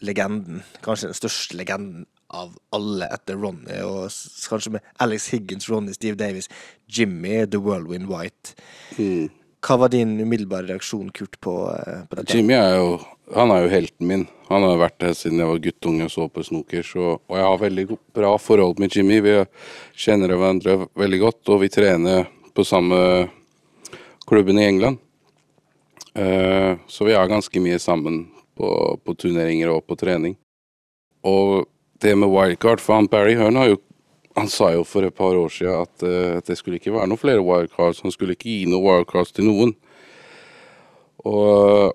legenden, kanskje den største legenden av alle etter Ronny, og kanskje med Alex Higgins, Ronny, Steve Davis, Jimmy, The Whirlwind White. Mm. Hva var din umiddelbare reaksjon, Kurt, på, eh, på dette? Jimmy er jo han er jo helten min. Han har vært her siden jeg var guttunge og så på snoker. Så, og jeg har veldig bra forhold med Jimmy. Vi kjenner hverandre veldig godt, og vi trener på samme klubben i England. Eh, så vi er ganske mye sammen på, på turneringer og på trening. Og det med wildcard For han Barry Hearn har jo han sa jo for et par år siden at eh, det skulle ikke være noen flere wildcards. Han skulle ikke gi noen wildcards til noen. Og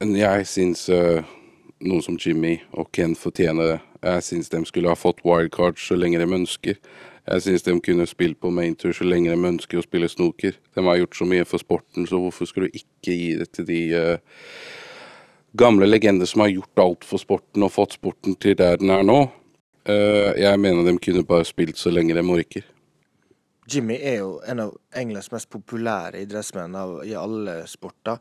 jeg syns uh, noen som Jimmy og Ken fortjener det. Jeg syns de skulle ha fått wildcards så lenge de ønsker. Jeg syns de kunne spilt på maintour så lenge de ønsker å spille snoker. De har gjort så mye for sporten, så hvorfor skulle du ikke gi det til de uh, gamle legender som har gjort alt for sporten og fått sporten til der den er nå? Eh, jeg mener de kunne bare spilt så lenge de orker. Jimmy er jo en av Englands mest populære idrettsmenn av, i alle sporter.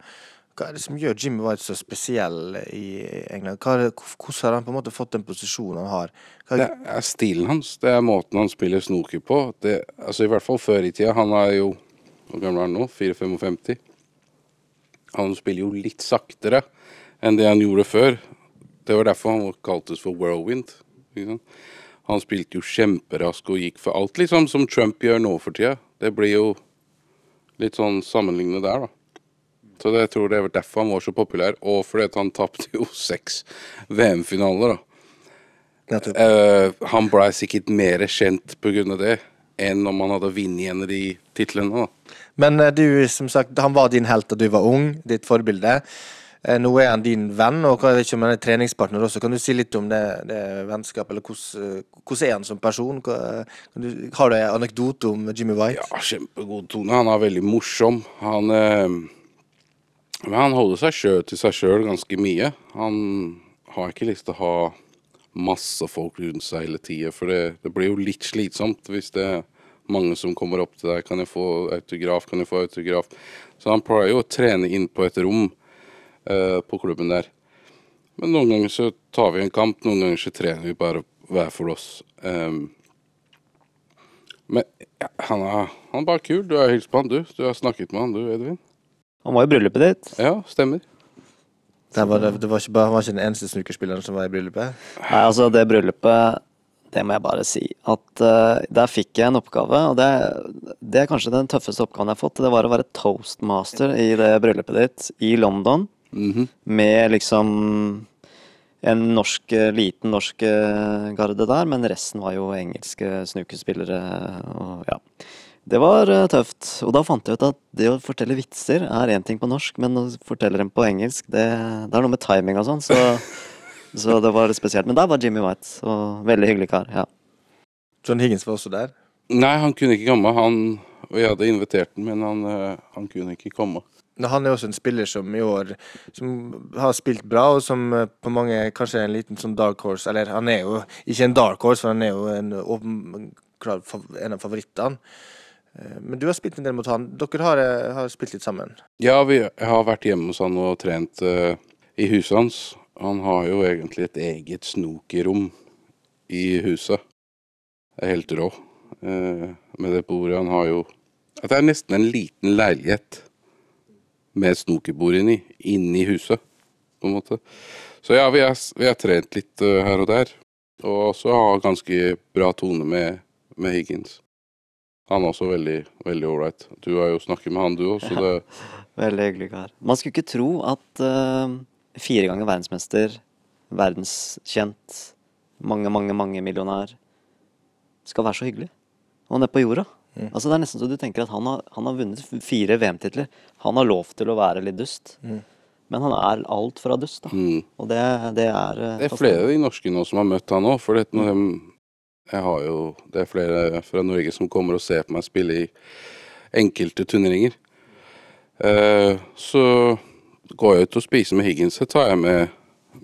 Hva er det som gjør Jimmy White så spesiell i England? Er det, hvordan har han på en måte fått den posisjonen han har? Hva, Det er stilen hans. Det er måten han spiller snoker på. Det, altså I hvert fall før i tida. Han er jo Hvor gammel er han nå? 4-55? Han spiller jo litt saktere enn det han gjorde før. Det var derfor han kaltes for whirlwind. Ikke? Han spilte jo kjemperask og gikk for alt, liksom, som Trump gjør nå for tida. Det blir jo litt sånn sammenlignende der, da. Så det, jeg tror det var derfor han var så populær, og fordi han tapte jo seks VM-finaler, da. Eh, han blei sikkert mer kjent pga. det enn om han hadde vunnet en av de titlene. da. Men uh, du, som sagt, han var din helt da du var ung, ditt forbilde. Eh, Nå er han din venn, og jeg vet ikke om han er treningspartner også. Kan du si litt om det, det vennskapet, eller hvordan, eh, er han som person? Du, har du en anekdote om Jimmy White? Ja, kjempegod tone. Han er veldig morsom. Han, eh, han holder seg sjøl til seg sjøl ganske mye. Han har ikke lyst til å ha masse folk rundt seg hele tida, for det, det, blir jo litt slitsomt hvis det er mange som kommer opp til deg. Kan jeg få autograf? Kan jeg få autograf? Så han pleier jo å trene inn på et rom på klubben der. Men noen ganger så tar vi en kamp, noen ganger så trener vi bare hver for oss. Um, men ja, han, er, han, er, bare kul. Du har hilst på han, du. Du har snakket med han, du, Edvin. Han var i bryllupet ditt. Ja, stemmer. Det var, det, var ikke bare, han var ikke den eneste snookerspilleren som var i bryllupet? Nei, altså, det bryllupet det må jeg bare si. At uh, Der fikk jeg en oppgave, og det, det, er kanskje den tøffeste oppgaven jeg har fått. Det var å være toastmaster i det bryllupet ditt i London. Mm -hmm. Med liksom en norsk, liten norsk eh, garde der, men resten var jo engelske snukespillere. Og ja. Det var uh, tøft. Og da fant jeg ut at det å fortelle vitser er én ting på norsk, men å fortelle dem på engelsk, det, det er noe med timing og sånn. Så Så det var litt spesielt. Men der var Jimmy White, og veldig hyggelig kar. ja. John Higgins var også der? Nei, han kunne ikke komme. Han, vi hadde invitert ham, men han, eh, han kunne ikke komme. Han er også en spiller som i år som har spilt bra, og som eh, på mange kanskje er en liten sånn dark horse. Eller han er jo ikke en dark horse, for han er jo en, en av favorittene. Eh, men du har spilt en del mot han. Dere har, har spilt litt sammen? Ja, vi har vært hjemme hos han og trent uh, i huset hans. Han har jo egentlig et eget snokerom i huset. Det er helt rå. uh, med det bordet han har jo Det er nesten en liten leilighet med et snokerbord inni, inni huset, på en måte. Så ja, vi har, vi har trent litt uh, her og der. Og også har ganske bra tone med, med Higgins. Han er også veldig veldig ålreit. Du har jo snakket med han, du òg, så det ja, Veldig hyggelig kar. Man skulle ikke tro at uh Fire ganger verdensmester, verdenskjent, mange, mange, mange millionær. Skal være så hyggelig. Og nede på jorda. Mm. Altså Det er nesten så du tenker at han har, han har vunnet fire VM-titler. Han har lov til å være litt dust. Mm. Men han er alt fra dust, da. Mm. Og det, det er eh, Det er flere av de norske nå som har møtt han òg. For det, jeg har jo, det er flere fra Norge som kommer og ser på meg spille i enkelte turneringer. Eh, så går jeg ut og spiser med Higgins, så tar jeg med,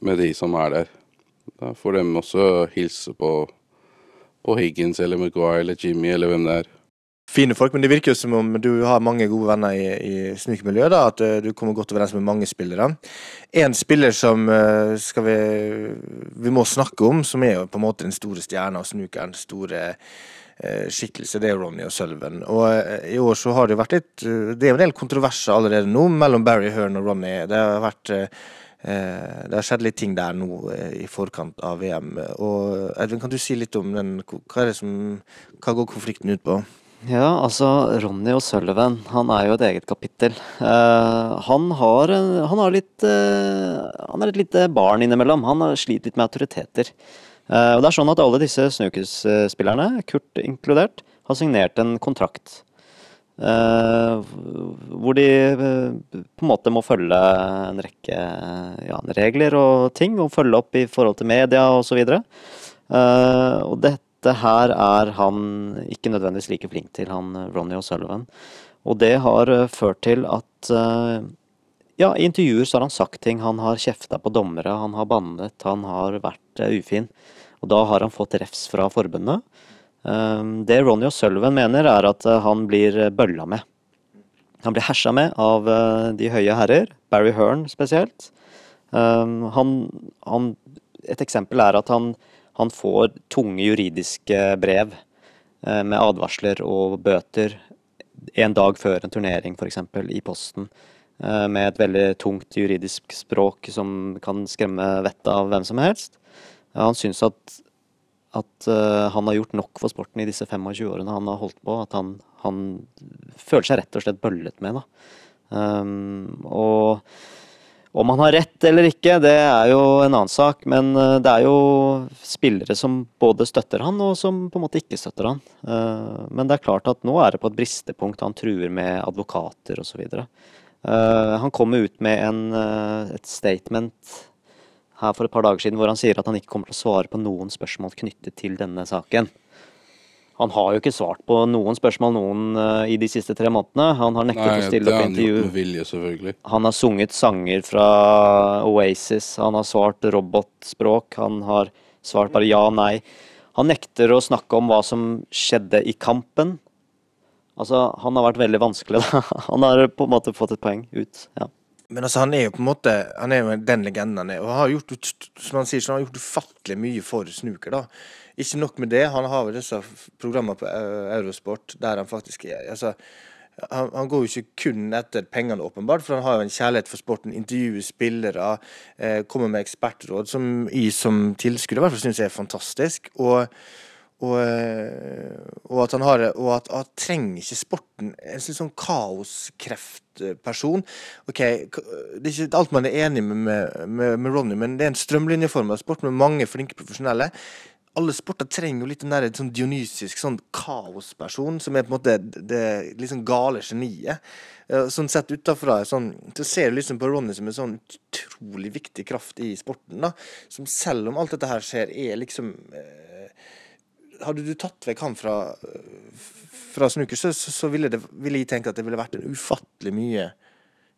med de som er der. Da får de også hilse på, på Higgins eller Maguire eller Jimmy eller hvem det er. Fine folk, men det virker jo som om du har mange gode venner i, i snukermiljøet. At uh, du kommer godt overens med mange spillere. En spiller som uh, skal vi, vi må snakke om, som er jo på en måte den store stjerna og snukeren. Store Eh, skikkelse, det er Ronny og Sølven. Og eh, i år så har det vært litt eh, Det er en del kontroverser allerede nå mellom Barry Hearn og Ronny. Det har vært det har skjedd litt ting der nå i forkant av VM. Og Edvin, kan du si litt om den Hva som Hva går konflikten ut på? Ja, altså Ronny og Sullivan, han er jo et eget kapittel. Uh, han, har, han har litt uh, Han er et lite barn innimellom. Han slitt litt med autoriteter. Eh, og det er sånn at alle disse snookerspillerne, Kurt inkludert, har signert en kontrakt. Uh, hvor de uh, på en måte må følge en rekke ja, regler og ting, og følge opp i forhold til media osv. Uh, og dette her er han ikke nødvendigvis like flink til, han Ronny O'Sullivan. Og det har ført til at ja, i intervjuer så har han sagt ting. Han har kjefta på dommere, han har bannet, han har vært ufin. Og da har han fått refs fra forbundet. Det Ronny O'Sullivan mener, er at eh, han blir eh, bølla med. Han blir hersa med av eh, de høye herrer, Barry Hearn spesielt. Han, han, et eksempel er at han, han får tunge juridiske brev med advarsler og bøter en dag før en turnering, f.eks. i posten. Med et veldig tungt juridisk språk som kan skremme vettet av hvem som helst. Han syns at, at uh, han har gjort nok for sporten i disse 25 årene han har holdt på. At han, han føler seg rett og slett bøllet med. Um, og om han har rett eller ikke, det er jo en annen sak. Men uh, det er jo spillere som både støtter han, og som på en måte ikke støtter han. Uh, men det er klart at nå er det på et bristepunkt. Han truer med advokater osv. Uh, han kommer ut med en, et statement her for et par dager siden hvor han sier at han ikke kommer til å svare på noen spørsmål knyttet til denne saken. Han har jo ikke svart på noen spørsmål noen eh, i de siste tre månedene. Han har nektet Nei, å stille opp i intervju. med vilje, selvfølgelig. Han har sunget sanger fra Oasis, han har svart robotspråk, han har svart bare ja, nei. Han nekter å snakke om hva som skjedde i kampen. Altså, han har vært veldig vanskelig, da. Han har på en måte fått et poeng ut. Ja. Men altså, han er jo på en måte Han er jo den legenden han er. Og han har gjort, som han sier, så han har gjort ufattelig mye for snooker, da. Ikke nok med det, han har jo disse programmene på Eurosport der han faktisk er altså, han, han går jo ikke kun etter pengene, åpenbart, for han har jo en kjærlighet for sporten. Intervjuer spillere, eh, kommer med ekspertråd, som jeg som tilskuer i hvert fall syns er fantastisk. Og, og, eh, og at han har Og at at trenger ikke sporten En sånn sånn kaoskreftperson. Ok, Det er ikke alt man er enig med, med, med, Ronny, men det er en strømlinjeforma sport med mange flinke profesjonelle. Alle sporter trenger jo litt den der sånn dionysisk sånn kaosperson, som er på en måte det, det liksom gale geniet. Eh, Sånn sett utafra sånn, så ser du liksom på Ronny som en sånn utrolig viktig kraft i sporten. da, Som selv om alt dette her skjer, er liksom eh, Hadde du tatt vekk han fra, fra snooker, så, så, ville, det, ville jeg tenke at det ville vært en ufattelig mye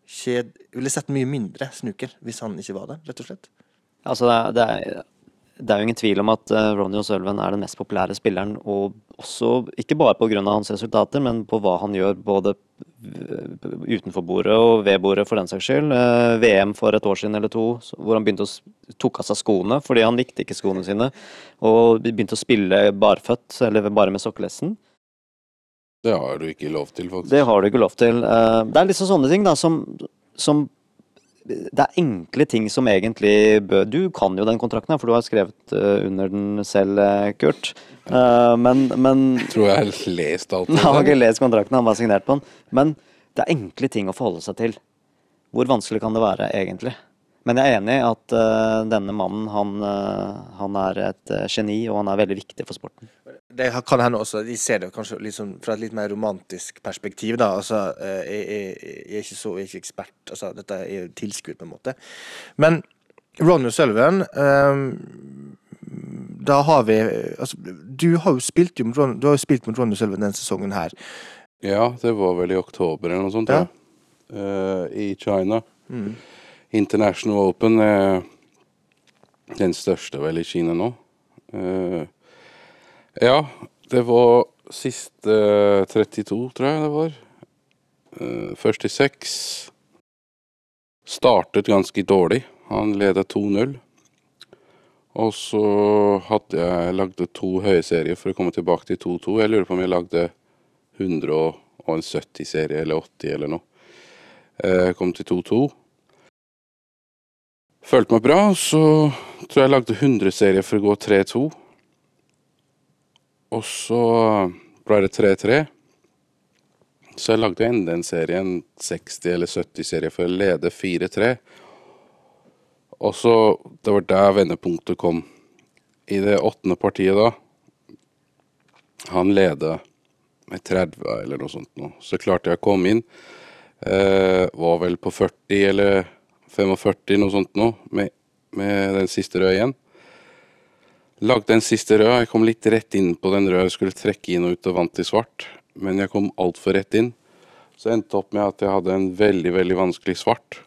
kjed... Ville sett mye mindre snooker hvis han ikke var der, rett og slett. Altså, det det, er, det er jo ingen tvil om at uh, Ronny O'Sullivan er den mest populære spilleren, og også ikke bare pga. hans resultater, men på hva han gjør både utenfor bordet og ved bordet, for den saks skyld. Eh, VM for et år siden eller to, hvor han begynte å tok av seg skoene fordi han likte ikke skoene sine, og begynte å spille barføtt, eller bare med sokkelesten. Det har du ikke lov til, faktisk. Det har du ikke lov til. Eh, Det er liksom sånne ting da, som, som Det er enkle ting som egentlig bør Du kan jo den kontrakten for du har skrevet eh, under den selv, eh, Kurt. Men, Men, jeg Tror jeg har lest alt. Han har ikke lest kontrakten, han bare signert på den. Men det er enkle ting å forholde seg til. Hvor vanskelig kan det være, egentlig? Men jeg er enig i at uh, denne mannen, han, uh, han er et uh, geni, og han er veldig viktig for sporten. Det kan hende også, de ser det kanskje sånn fra et litt mer romantisk perspektiv, da. Altså, jeg, jeg, jeg er ikke så jeg er ikke ekspert, altså, dette er jo tilskudd, på en måte. Men Ronny Sølven ehm, Da har vi altså, Du har jo spilt, jo med Ron, du har jo spilt mot Ronny Sølven denne sesongen her. Ja, det var vel i oktober eller noe sånt, Ja. ja. Eh, I China. Mm. International Open er den største vel i Kina nå. Eh, ja, det var siste 32, tror jeg det var. Uh, først i seks. Startet ganske dårlig. Han ledet 2-0. Og så hadde jeg lagde to høyeserier for å komme tilbake til 2-2. Jeg lurer på om jeg lagde 170 serie eller 80 eller noe. Jeg kom til 2-2. Følte meg bra, så tror jeg jeg lagde 100 serier for å gå 3-2. Og så ble det 3-3. Så jeg lagde enda en serie, en 60 eller 70 serie for å lede 4-3. Og så Det var der vendepunktet kom. I det åttende partiet da Han leda med 30 eller noe sånt nå. Så klarte jeg å komme inn. Eh, var vel på 40 eller 45, noe sånt nå, med, med den siste røde igjen. Lagde den siste røde, Jeg kom litt rett inn på den røde. Jeg skulle trekke inn og ut og vant til svart, men jeg kom altfor rett inn. Så endte opp med at jeg hadde en veldig, veldig vanskelig svart.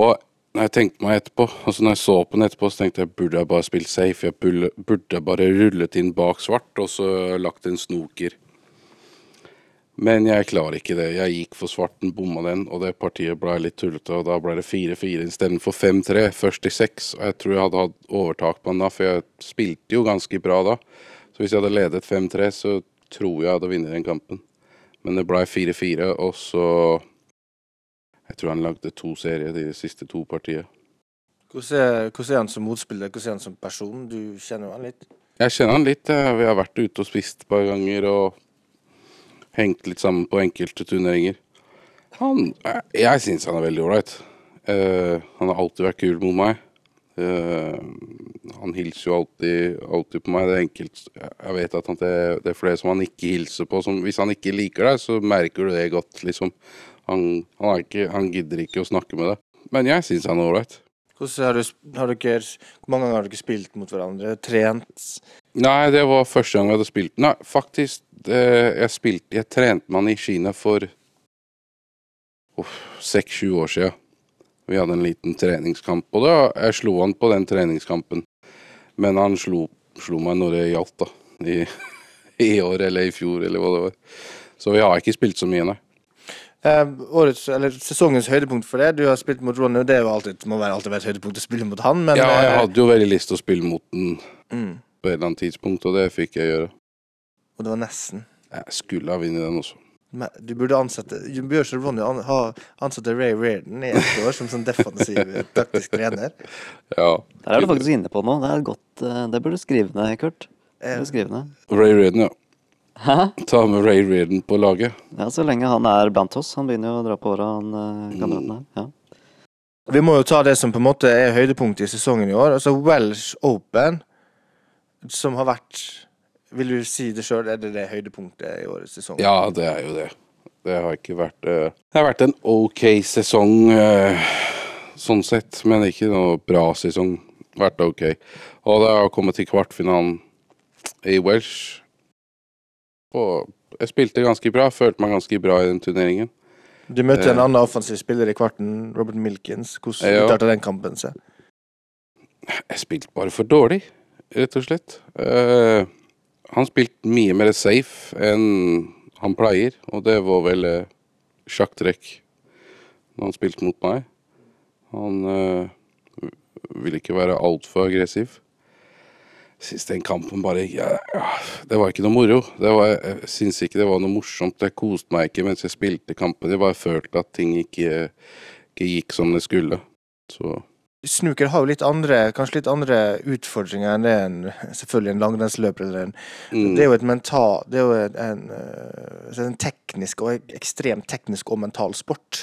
Og når jeg tenkte meg etterpå, altså når jeg så på den etterpå, så tenkte jeg burde jeg bare spilt safe. Jeg burde, burde bare rullet inn bak svart og så lagt en snoker. Men jeg klarer ikke det. Jeg gikk for svarten, bomma den, og det partiet ble litt tullete. Og da ble det 4-4 istedenfor 5-3, først i 6. Og jeg tror jeg hadde hatt overtak på den da, for jeg spilte jo ganske bra da. Så hvis jeg hadde ledet 5-3, så tror jeg jeg hadde vunnet den kampen. Men det ble 4-4, og så Jeg tror han lagde to serier de siste to partiene. Hvordan hvordan er han som motspiller? Hvordan er han som person? Du kjenner jo han litt? Jeg kjenner han litt. Vi har vært ute og spist et par ganger og hengt litt sammen på enkelte turneringer. Han, jeg syns han er veldig ålreit. Uh, han har alltid vært kul mot meg. Uh, han hilser jo alltid, alltid på meg. Det er enkelt. Jeg vet at han, det, det er flere som han ikke hilser på. Som, hvis han ikke liker deg, så merker du det godt, liksom. Han, han, ikke, han gidder ikke å snakke med deg. Men jeg syns han er ålreit. Har du, har dere, hvor mange ganger har du ikke spilt mot hverandre? Trent? Nei, det var første gang jeg hadde spilt. Nei, faktisk. Det, jeg spilte Jeg trente med han i Kina for seks-sju år siden. Vi hadde en liten treningskamp, og da jeg slo han på den treningskampen. Men han slo, slo meg når det gjaldt, da. I, I år eller i fjor, eller hva det var. Så vi har ikke spilt så mye, nei. Eh, årets, eller Sesongens høydepunkt for det, du har spilt mot Ronny, og det alltid, må være alltid være et høydepunkt å spille mot han, men ja, jeg eh, hadde jo veldig lyst til å spille mot den mm, på et eller annet tidspunkt, og det fikk jeg gjøre. Og det var nesten. Jeg skulle ha vunnet den også. Men du burde ansette Du bør Ronny an, ha ansatte Ray Reardon i ett år som sånn defensiv taktisk trener. Ja. Der er du faktisk inne på noe. Det er godt eh, Det burde du skrive ned, Kurt. Det Eh, skrive ned. Ray Reardon, ja. Hæ? Ta med Ray Reardon på laget. Ja, så lenge han er blant oss. Han begynner jo å dra på åra, han eh, kameraten her. Ja. Vi må jo ta det som på en måte er høydepunktet i sesongen i år. Altså Welsh Open, som har vært Vil du si det sjøl, er det det høydepunktet i årets sesong? Ja, det er jo det. Det har ikke vært eh, Det har vært en ok sesong eh, sånn sett, men ikke noe bra sesong. Vært ok. Og det har kommet til kvartfinalen i Welsh. Og jeg spilte ganske bra. Følte meg ganske bra i den turneringen. Du møtte en Eh. annen offensiv spiller i kvarten, Robert Milkins. Hvordan Ja. uttalte den kampen seg? Jeg spilte bare for dårlig, rett og slett. Eh, han spilte mye mer safe enn han pleier, og det var vel eh, sjakktrekk når han spilte mot meg. Han eh, ville ikke være altfor aggressiv. Syns den kampen bare ja, Det var ikke noe moro. Var, jeg syns ikke det var noe morsomt. Jeg koste meg ikke mens jeg spilte kampen. Jeg bare følte at ting ikke, ikke gikk som det skulle. Så Snooker har jo litt andre, kanskje litt andre utfordringer enn det en, selvfølgelig en langrennsløper eller en mm. Det er jo et mental Det er jo en, en, eh, en teknisk og ekstremt teknisk og mental sport.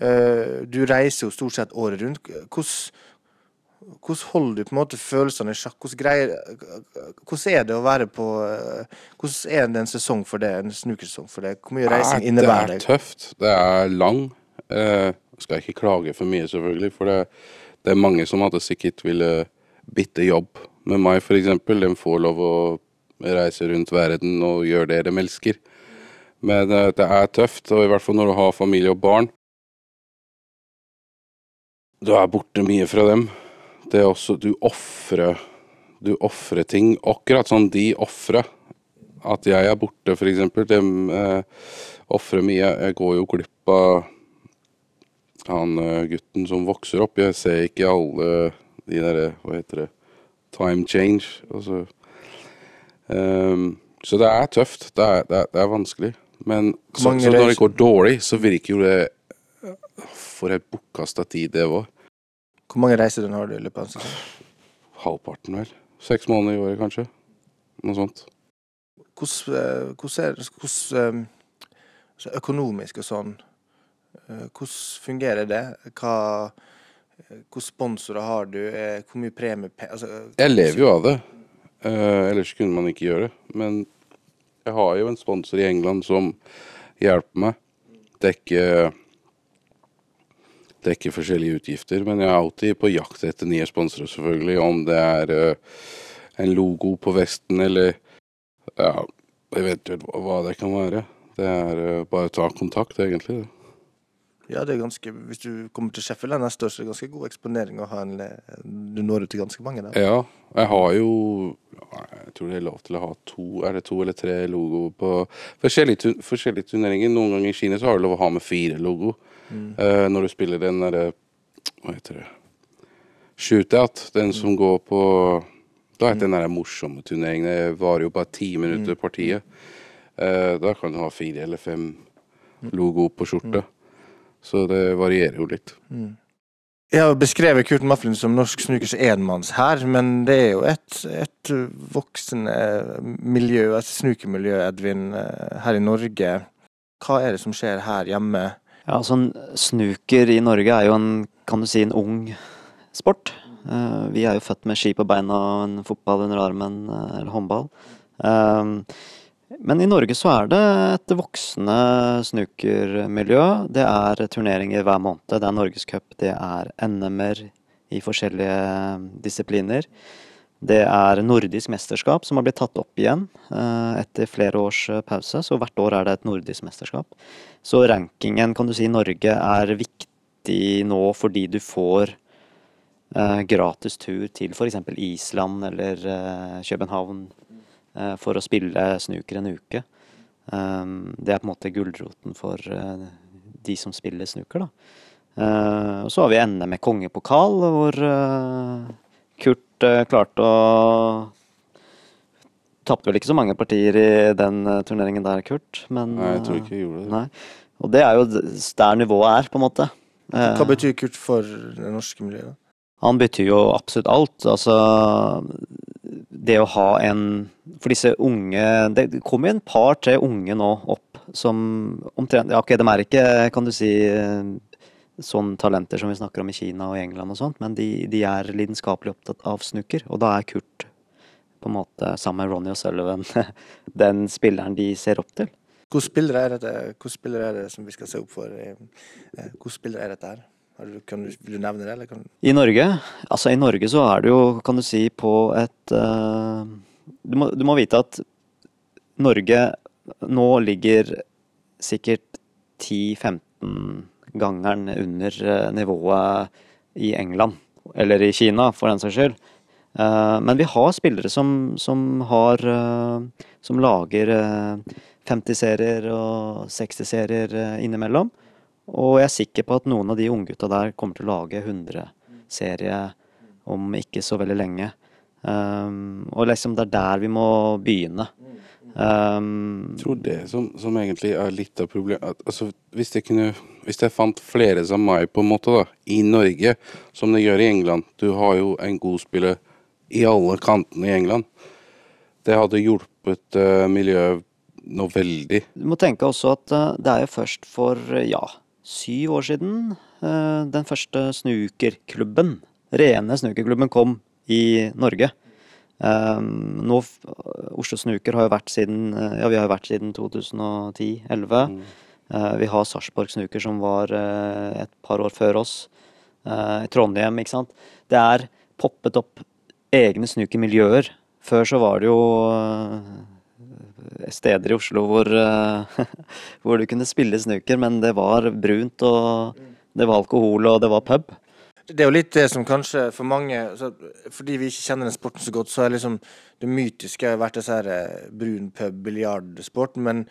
Eh, Du reiser jo stort sett året rundt. Hvordan, hvordan holder du på en måte følelsene i sjakk? Hvordan, greier, hvordan er det å være på eh, Hvordan er det en sesong for det, en snookersesong for det? Hvor mye reising innebærer Det det? er tøft. Det er lang. Eh, skal ikke klage for mye, selvfølgelig, for det, det er mange som hadde sikkert ville bytte jobb med meg, f.eks. De får lov å reise rundt verden og gjøre det de elsker. Men eh, det er tøft, og i hvert fall når du har familie og barn. Du er borte mye fra dem. Det er også Du ofrer Du ofrer ting, akkurat som de ofrer. At jeg er borte, f.eks. De eh, ofrer mye. Jeg går jo glipp av han eh, gutten som vokser opp. Jeg ser ikke alle de derre Hva heter det? Time change. Altså Um, Så det er tøft. Det er, det er, det er vanskelig. Men så, så når det går dårlig, så virker jo det For en bortkasta tid det var. Hvor mange reiser har du i løpet av en sesong? Halvparten, vel. Seks måneder i året, kanskje. Noe sånt. Hvordan, eh, hvordan hvordan, eh, så økonomisk og sånn eh, Hvordan fungerer det? Hva eh, Hvilke sponsorer har du? Eh, Hvor mye premie altså, Jeg lever jo av det. Uh, ellers kunne man ikke gjøre det. Men jeg har jo en sponsor i England som hjelper meg. Dekke Dekke forskjellige utgifter. Men jeg er alltid på jakt etter nye sponsorer, selvfølgelig. Om det er uh, en logo på vesten eller ja, eventuelt hva- hva det kan være. Det er uh, bare å ta kontakt, egentlig. det. Ja, det er ganske Hvis du kommer til Sheffield neste år, så er det ganske god eksponering å ha en Du når ut til ganske mange der. Ja, jeg har jo Jeg tror det er lov til å ha to Er det to eller tre logoer på forskjellige, forskjellige turneringer. Noen ganger i Kina så har du lov å ha med fire logo. Eh, når du spiller den derre Hva heter det Shootout. Den som går på Da er det den der morsomme turneringen. Det varer jo bare ti minutter partiet. Uh, da kan du ha fire eller fem logo på skjorta. Så det varierer jo litt. Jeg har beskrevet Kurt Maflin som norsk snukers enmannshær, men det er jo et, et voksende miljø, et snukermiljø, Edvin, eh, her i Norge. Hva er det som skjer her hjemme? Ja, sånn Snooker i Norge er jo en, kan du si, en ung sport. Eh, vi er jo født med ski på beina og en fotball under armen, eh, eller håndball. Eh, men i Norge så er det et voksende snookermiljø. Det er turneringer hver måned. Det er norgescup, det er NM-er i forskjellige disipliner. Det er nordisk mesterskap som har blitt tatt opp igjen eh, etter flere års eh, pause. Så hvert år er det et nordisk mesterskap. Så rankingen kan du si i Norge er viktig nå fordi du får eh, gratis tur til f.eks. Island eller eh, København eh, for å spille snooker en uke. Um, det er på en måte gulroten for eh, de som spiller snooker, da. Eh, og så har vi NM med kongepokal, hvor eh, Kurt eh, klarte å Tapte vel ikke så mange partier i den eh, turneringen der, Kurt. Men, Nei, jeg tror eh, ikke jeg gjorde det. Nei. Og det er jo der nivået er, på en måte. Eh, Hva betyr Kurt for det norske miljøet? han betyr jo absolutt alt. Altså Det å ha en For disse unge Det kommer jo en par-tre unge nå opp som omtrent Ja, ok, de er ikke, kan du si, sånn talenter som vi snakker om i Kina og England og sånt, men de, de er lidenskapelig opptatt av snooker, og da er Kurt på en måte, sammen med Ronny og Sullivan, den spilleren de ser opp til. Hvilke spillere er dette spillere er det som vi skal se opp for? eh, eh, Hvilke spillere er dette her? Kan du, vil du nevne det, eller kan I Norge, altså i Norge så er det jo, kan du si, på et uh, du, må, du må vite at Norge nå ligger sikkert 10-15 gangeren under eh, nivået i England, eller i Kina for den saks skyld. Eh, men vi har spillere som, som har Som lager eh, 50-serier og 60-serier eh, innimellom. Og jeg er sikker på at noen av de unggutta der kommer til å lage 100-serie om ikke så veldig lenge. Um, og liksom det er der vi må begynne. Um, Jeg tror det som, som egentlig er litt av problemet altså, hvis, jeg kunne, hvis jeg fant flere som meg, på en måte, da, i Norge, som det gjør i England Du har jo en god spiller i alle kantene i England. Det hadde hjulpet uh, miljøet noe veldig. Du må tenke også at uh, det er jo først for uh, ja, syv år siden eh, den første snookerklubben, rene snookerklubben, kom i Norge. Um, nå, Oslo Snooker har jo vært siden eh, Ja, vi har jo vært siden 2010-2011. Mm. vi har Sarpsborg Snooker som var eh, et par år før oss. I Trondheim, ikke sant. Det er poppet opp egne snookermiljøer. Før så var det jo eh, steder i Oslo hvor, eh, hvor du kunne spille snooker, men det var brunt, og det var alkohol, og det var pub. Det er jo litt det som kanskje for mange så, Fordi vi ikke kjenner den sporten så godt, så er liksom det mytiske har vært disse her eh, brun pub, biljardsport. Men,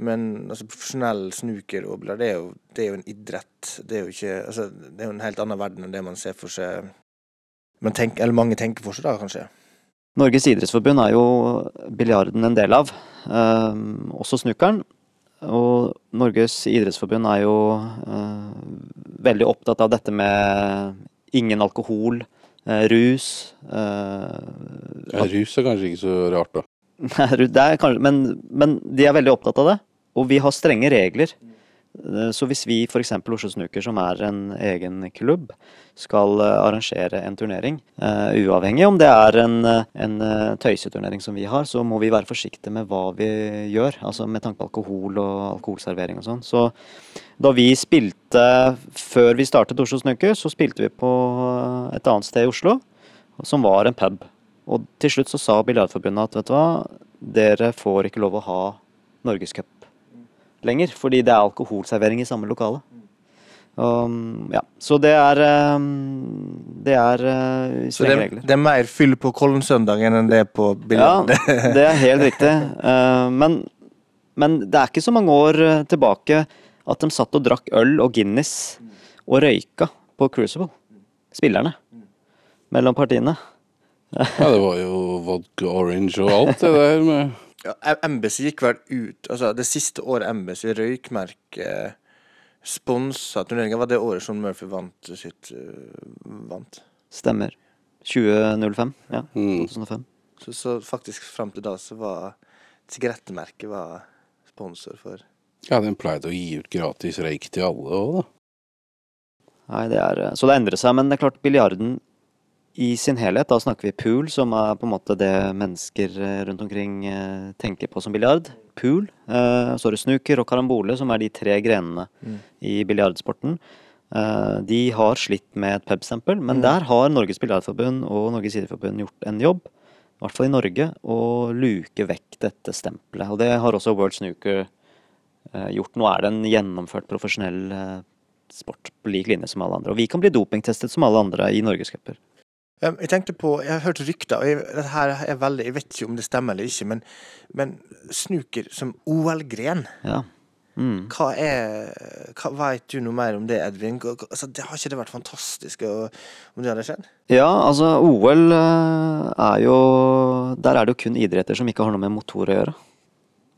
men altså, profesjonell snooker det, det er jo en idrett. Det er jo ikke altså, Det er jo en helt annen verden enn det man ser for seg man tenker, Eller mange tenker for seg, da, kanskje. Norges idrettsforbund er jo biljarden en del av, eh, også snukkeren. Og Norges idrettsforbund er jo eh, veldig opptatt av dette med ingen alkohol, eh, rus eh, Ja, rus er kanskje ikke så rart, da. Nei, det er kanskje, men, men de er veldig opptatt av det. Og vi har strenge regler. Eh, Så hvis vi f.eks. Oslo Snooker, som er en egen klubb, skal eh, arrangere en turnering, uh, uavhengig om det er en, en tøyseturnering som vi har, så må vi være forsiktige med hva vi gjør. Altså med tanke på alkohol og alkoholservering og sånn. Så da vi spilte før vi startet Oslo Snooker, så spilte vi på et annet sted i Oslo, som var en pub. Og til slutt så sa Biljardforbundet at vet du hva, dere får ikke lov å ha Norgescup lenger, fordi det er alkoholservering i samme lokale. Um, ja, så det er um, Det er uh, det, strenge regler. det er mer fyll på Kollensøndagen enn det er på Ja, det er helt riktig. Uh, men, men det er ikke så mange år uh, tilbake at de satt og drakk øl og Guinness og røyka på Crucible. Spillerne. Mellom partiene. Ja, det var jo vodka orange og alt det der med Ja, Embassy gikk vel ut altså Det siste året Embassy røykmerke, sponsa turneringa, var det året som Murphy vant sitt øh, vant. Stemmer. 2005. Ja. mm. 2005. Så, så faktisk fram til da så var sigarettmerket var sponsor for Ja, den pleide å gi ut gratis røyk til alle òg, da. Nei, det er, så det endrer seg, men det er klart biljarden i sin helhet, da snakker vi pool, som er på en måte det mennesker eh, rundt omkring eh, tenker på som biljard. Pool. Eh, så er det snooker og karambole, som er de tre grenene Mm. i biljardsporten. De har slitt med et pubstempel, men Mm. der har Norges Biljardforbund og Norges Idrettsforbund gjort en jobb. i hvert fall i Norge, å luke vekk dette stempelet. Og det har også World Snooker gjort. Nå er det en gjennomført profesjonell sport på lik linje som alle andre. Og vi kan bli dopingtestet som alle andre i norgescuper. Jeg tenkte på, jeg har hørt rykter, og jeg, dette her er veldig, jeg vet ikke om det stemmer eller ikke, men, men snooker som OL-gren, Ja. Mm. hva er hva Vet du noe mer om det, Edvin? Altså, det har ikke det vært fantastisk og, om det hadde skjedd? Ja, altså OL eh, er jo Der er det jo kun idretter som ikke har noe med motor å gjøre.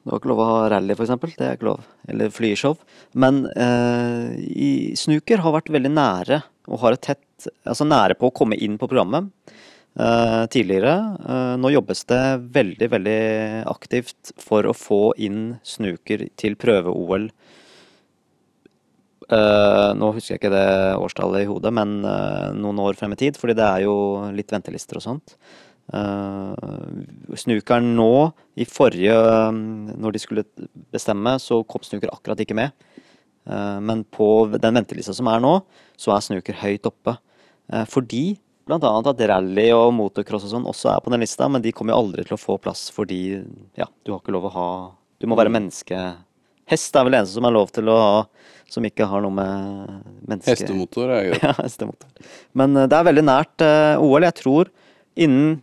Det har ikke lov å ha rally, eksempel. Det er ikke lov. Eller flyshow. Men eh, i snooker har vært veldig nære, og har et tett Altså nære på å komme inn på programmet uh, tidligere. Uh, nå jobbes det veldig, veldig aktivt for å få inn snooker til prøve-OL. Uh, nå husker jeg ikke det årstallet i hodet, men eh, noen år frem i tid, fordi det er jo litt ventelister og sånt. Snukeren nå, i forrige Når de skulle bestemme, så kom snuker akkurat ikke med. Eh, men på den ventelista som er nå, så er snuker høyt oppe. Eh, fordi annet at rally og motocross og sånn også er på den lista, men de kommer jo aldri til å få plass fordi ja, du har ikke lov å ha Du må være menneske... Hest er vel det eneste som er lov til å ha som ikke har noe med menneske... Hestemotor er greit. Ja, hestemotor. Men eh, det er veldig nært eh, OL. Jeg tror innen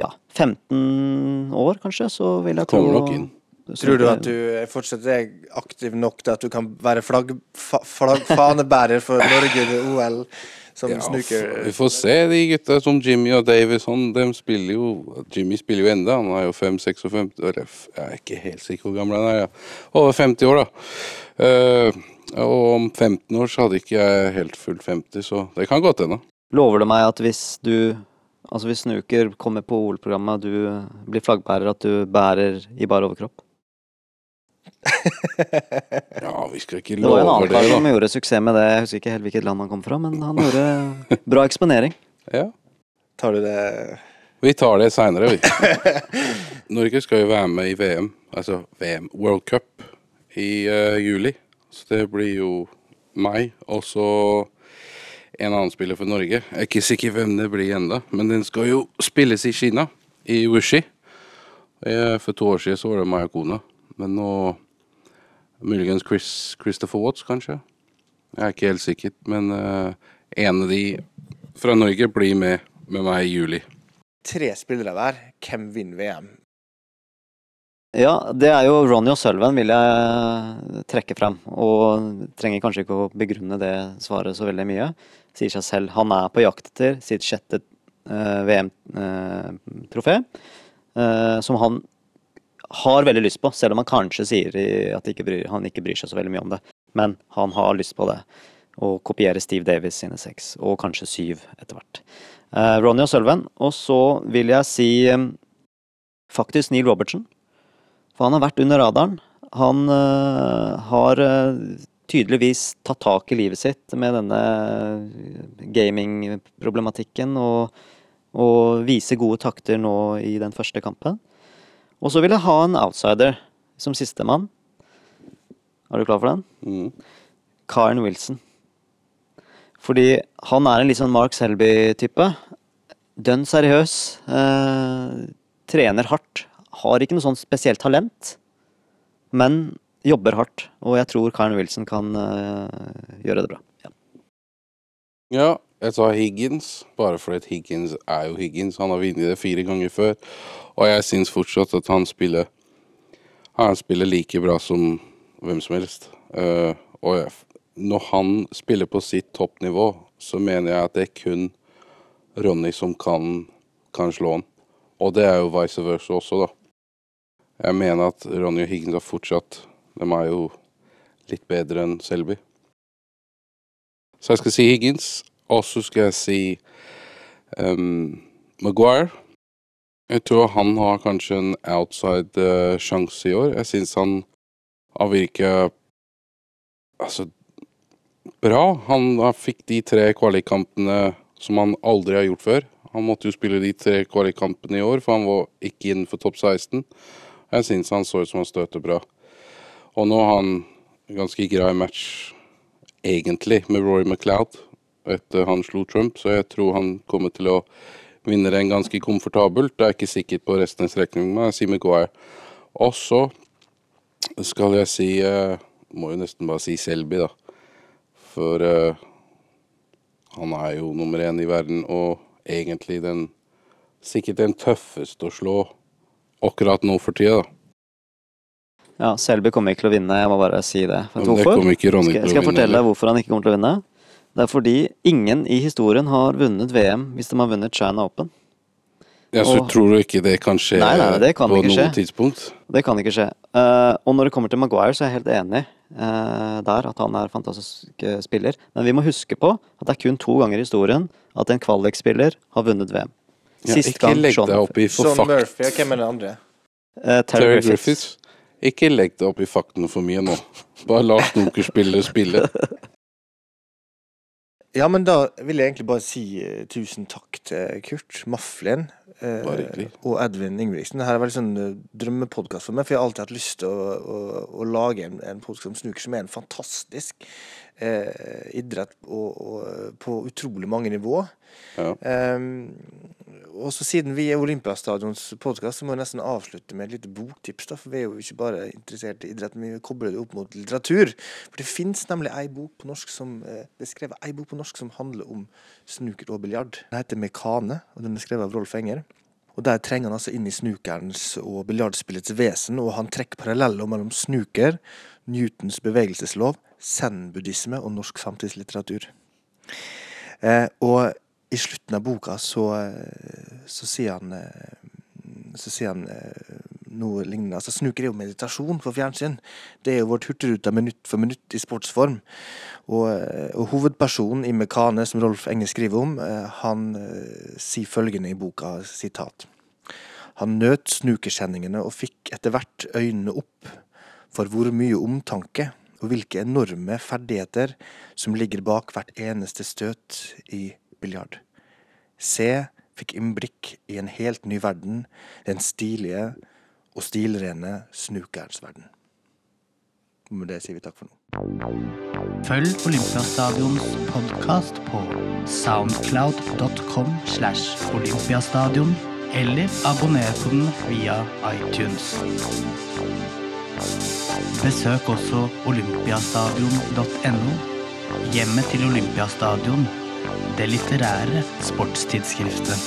ja, 15 år, kanskje, så vil jeg tro Kommer nok inn. Tror du at du fortsatt er aktiv nok til at du kan være flagg, fa, flagg, fanebærer for Norge ved OL som Ja, snooker? vi får se de gutta som Jimmy og Davison. De spiller jo Jimmy spiller jo enda, han er jo 5-56 Eller f- jeg er ikke helt sikker hvor gammel han er. Ja. Over 50 år, da. Eh, og om 15 år så hadde ikke jeg helt fullt 50, så det kan godt hende. Lover du meg at hvis du Altså hvis Snooker kommer på OL-programmet, du blir flaggbærer, at du bærer i bar overkropp? Ja, vi skal ikke love Det Det var en annen kar som gjorde suksess med det, jeg husker ikke helt hvilket land han kom fra, men han gjorde bra eksponering. Ja. Tar du det Vi tar det seinere, vi. Norge skal jo være med i VM, altså VM, World Cup, i uh, juli. Så det blir jo meg, og så en annen spiller for Norge. Jeg er ikke sikker hvem det blir ennå, men den skal jo spilles i Kina, i Wuxi. Eh, For to år siden så var det meg og kona, men nå Muligens Chris, Christopher Watts, kanskje? Jeg er ikke helt sikker, men uh, en av de fra Norge blir med med meg i juli. tre spillere der. Hvem vinner VM? Ja, det er jo Ronny og Sølven vil jeg trekke frem, og trenger kanskje ikke å begrunne det svaret så veldig mye. Sier seg selv. Han er på jakt etter sitt sjette eh, VM-trofé, eh, som han har veldig lyst på, selv om han kanskje sier at ikke bryr, han ikke bryr seg så veldig mye om det. Men han har lyst på det. Å kopiere Steve Davis sine seks, og kanskje syv etter hvert. Uh, Ronny og Sølven. Og så vil jeg si um, faktisk Neil Robertson. For han har vært under radaren. Han uh, har uh, tydeligvis tatt tak i livet sitt med denne gamingproblematikken og, og viser gode takter nå i den første kampen. Og så vil jeg ha en outsider som sistemann. Er du klar for den? Mm. Karen Wilson. Fordi han er en litt sånn Mark Selby-type. Dønn seriøs. Eh, trener hardt. Har ikke noe sånn spesielt talent, men jobber hardt. Og jeg tror Karen Wilson kan eh, gjøre det bra. Ja. Ja, jeg sa Higgins, bare fordi Higgins er jo Higgins. Han har vunnet det fire ganger før, og jeg syns fortsatt at han spiller Han spiller like bra som hvem som helst. Uh, og når han spiller på sitt toppnivå, så mener jeg at det er kun Ronny som kan, kan slå han. Og det er jo vice versa også, da. Jeg mener at Ronny og Higgins har fortsatt De er jo litt bedre enn Selby. Så jeg skal si Higgins, og så skal jeg si um, Maguire. Jeg tror han har kanskje en outside sjanse i år. Jeg syns han har virka altså bra. Han fikk de tre kvalikkampene som han aldri har gjort før. Han måtte jo spille de tre kvalikkampene i år, for han var ikke innenfor topp 16. Jeg syns han så ut som han støter bra. Og nå har han ganske grei match, egentlig, med Roy McLeod etter han slo Trump, så jeg tror han kommer til å vinne den ganske komfortabelt. Det er ikke sikkert på resten av strekningen, men jeg sier Maguire. Og så skal jeg si eh, Må jo nesten bare si Selby, da. For eh, han er jo nummer én i verden, og egentlig den Sikkert den tøffeste å slå akkurat nå for tida, da. Ja, Selby kommer ikke til å vinne, jeg må bare si det. Vet du Men det hvorfor? ikke Ronny Skal, skal jeg fortelle deg hvorfor han ikke kommer til å vinne? Det er fordi ingen i historien har vunnet VM hvis de har vunnet China Open. Ja, så Og- tror du ikke det kan skje Nei, nei, det kan på noe skje. tidspunkt? Det kan ikke skje. Uh, og når det kommer til Maguire, så er jeg helt enig uh, der, at han er en fantastisk eh, spiller. Men vi må huske på at det er kun to ganger i historien at en kvalikspiller har vunnet VM. Ja, Sist ikke gang legg deg opp i for Sean fakt. Murphy, og hvem er den andre? Eh, Terry, Terry Griffiths. Griffiths. Ikke legg deg opp i faktene for mye nå. Bare la snookerspillere spille. Ja, men da vil jeg egentlig bare si eh, tusen takk til Kurt Maflen eh, Bare hyggelig. og Edvin Ingebrigtsen. Dette er veldig sånn uh, drømmepodkast for meg, for jeg har alltid hatt lyst til å, å, å lage en, en podkast om snooker, som er en fantastisk eh, idrett og, og, på utrolig mange nivå. Ja. Um, og så siden vi er Olympiastadions podkast, så må jeg nesten avslutte med et lite boktips. da, For vi er jo ikke bare interessert i idrett, men vi kobler det opp mot litteratur. For det fins nemlig ei bok på norsk som eh, Det er skrevet ei bok på norsk som handler om snooker og biljard. Den heter 'Mekane', og den er skrevet av Rolf Enger. Og Der trenger han altså inn i snookerens og biljardspillets vesen, og han trekker paralleller mellom snooker, Newtons bevegelseslov, zen-buddhisme og norsk samtidslitteratur. Eh, og i slutten av boka så, eh, så sier han eh, så sier han noe lignende. Altså, snuker er jo meditasjon for fjernsyn. Det er jo vårt hurtigruta minutt for minutt i sportsform. Og, og hovedpersonen i Mekane, som Rolf Enge skriver om, han sier følgende i boka, sitat. Han nøt snukerkjenningene og fikk etter hvert øynene opp for hvor mye omtanke og hvilke enorme ferdigheter som ligger bak hvert eneste støt i biljard. Se fikk innblikk i en helt ny verden, den stilige og stilrene snookerens verden. Med det sier vi takk for nå. Følg Olympiastadions podkast på soundcloud.com slash olympiastadion, eller abonner på den via iTunes. Besøk også olympiastadion.no, hjemmet til Olympiastadion, det litterære sportstidsskriftet.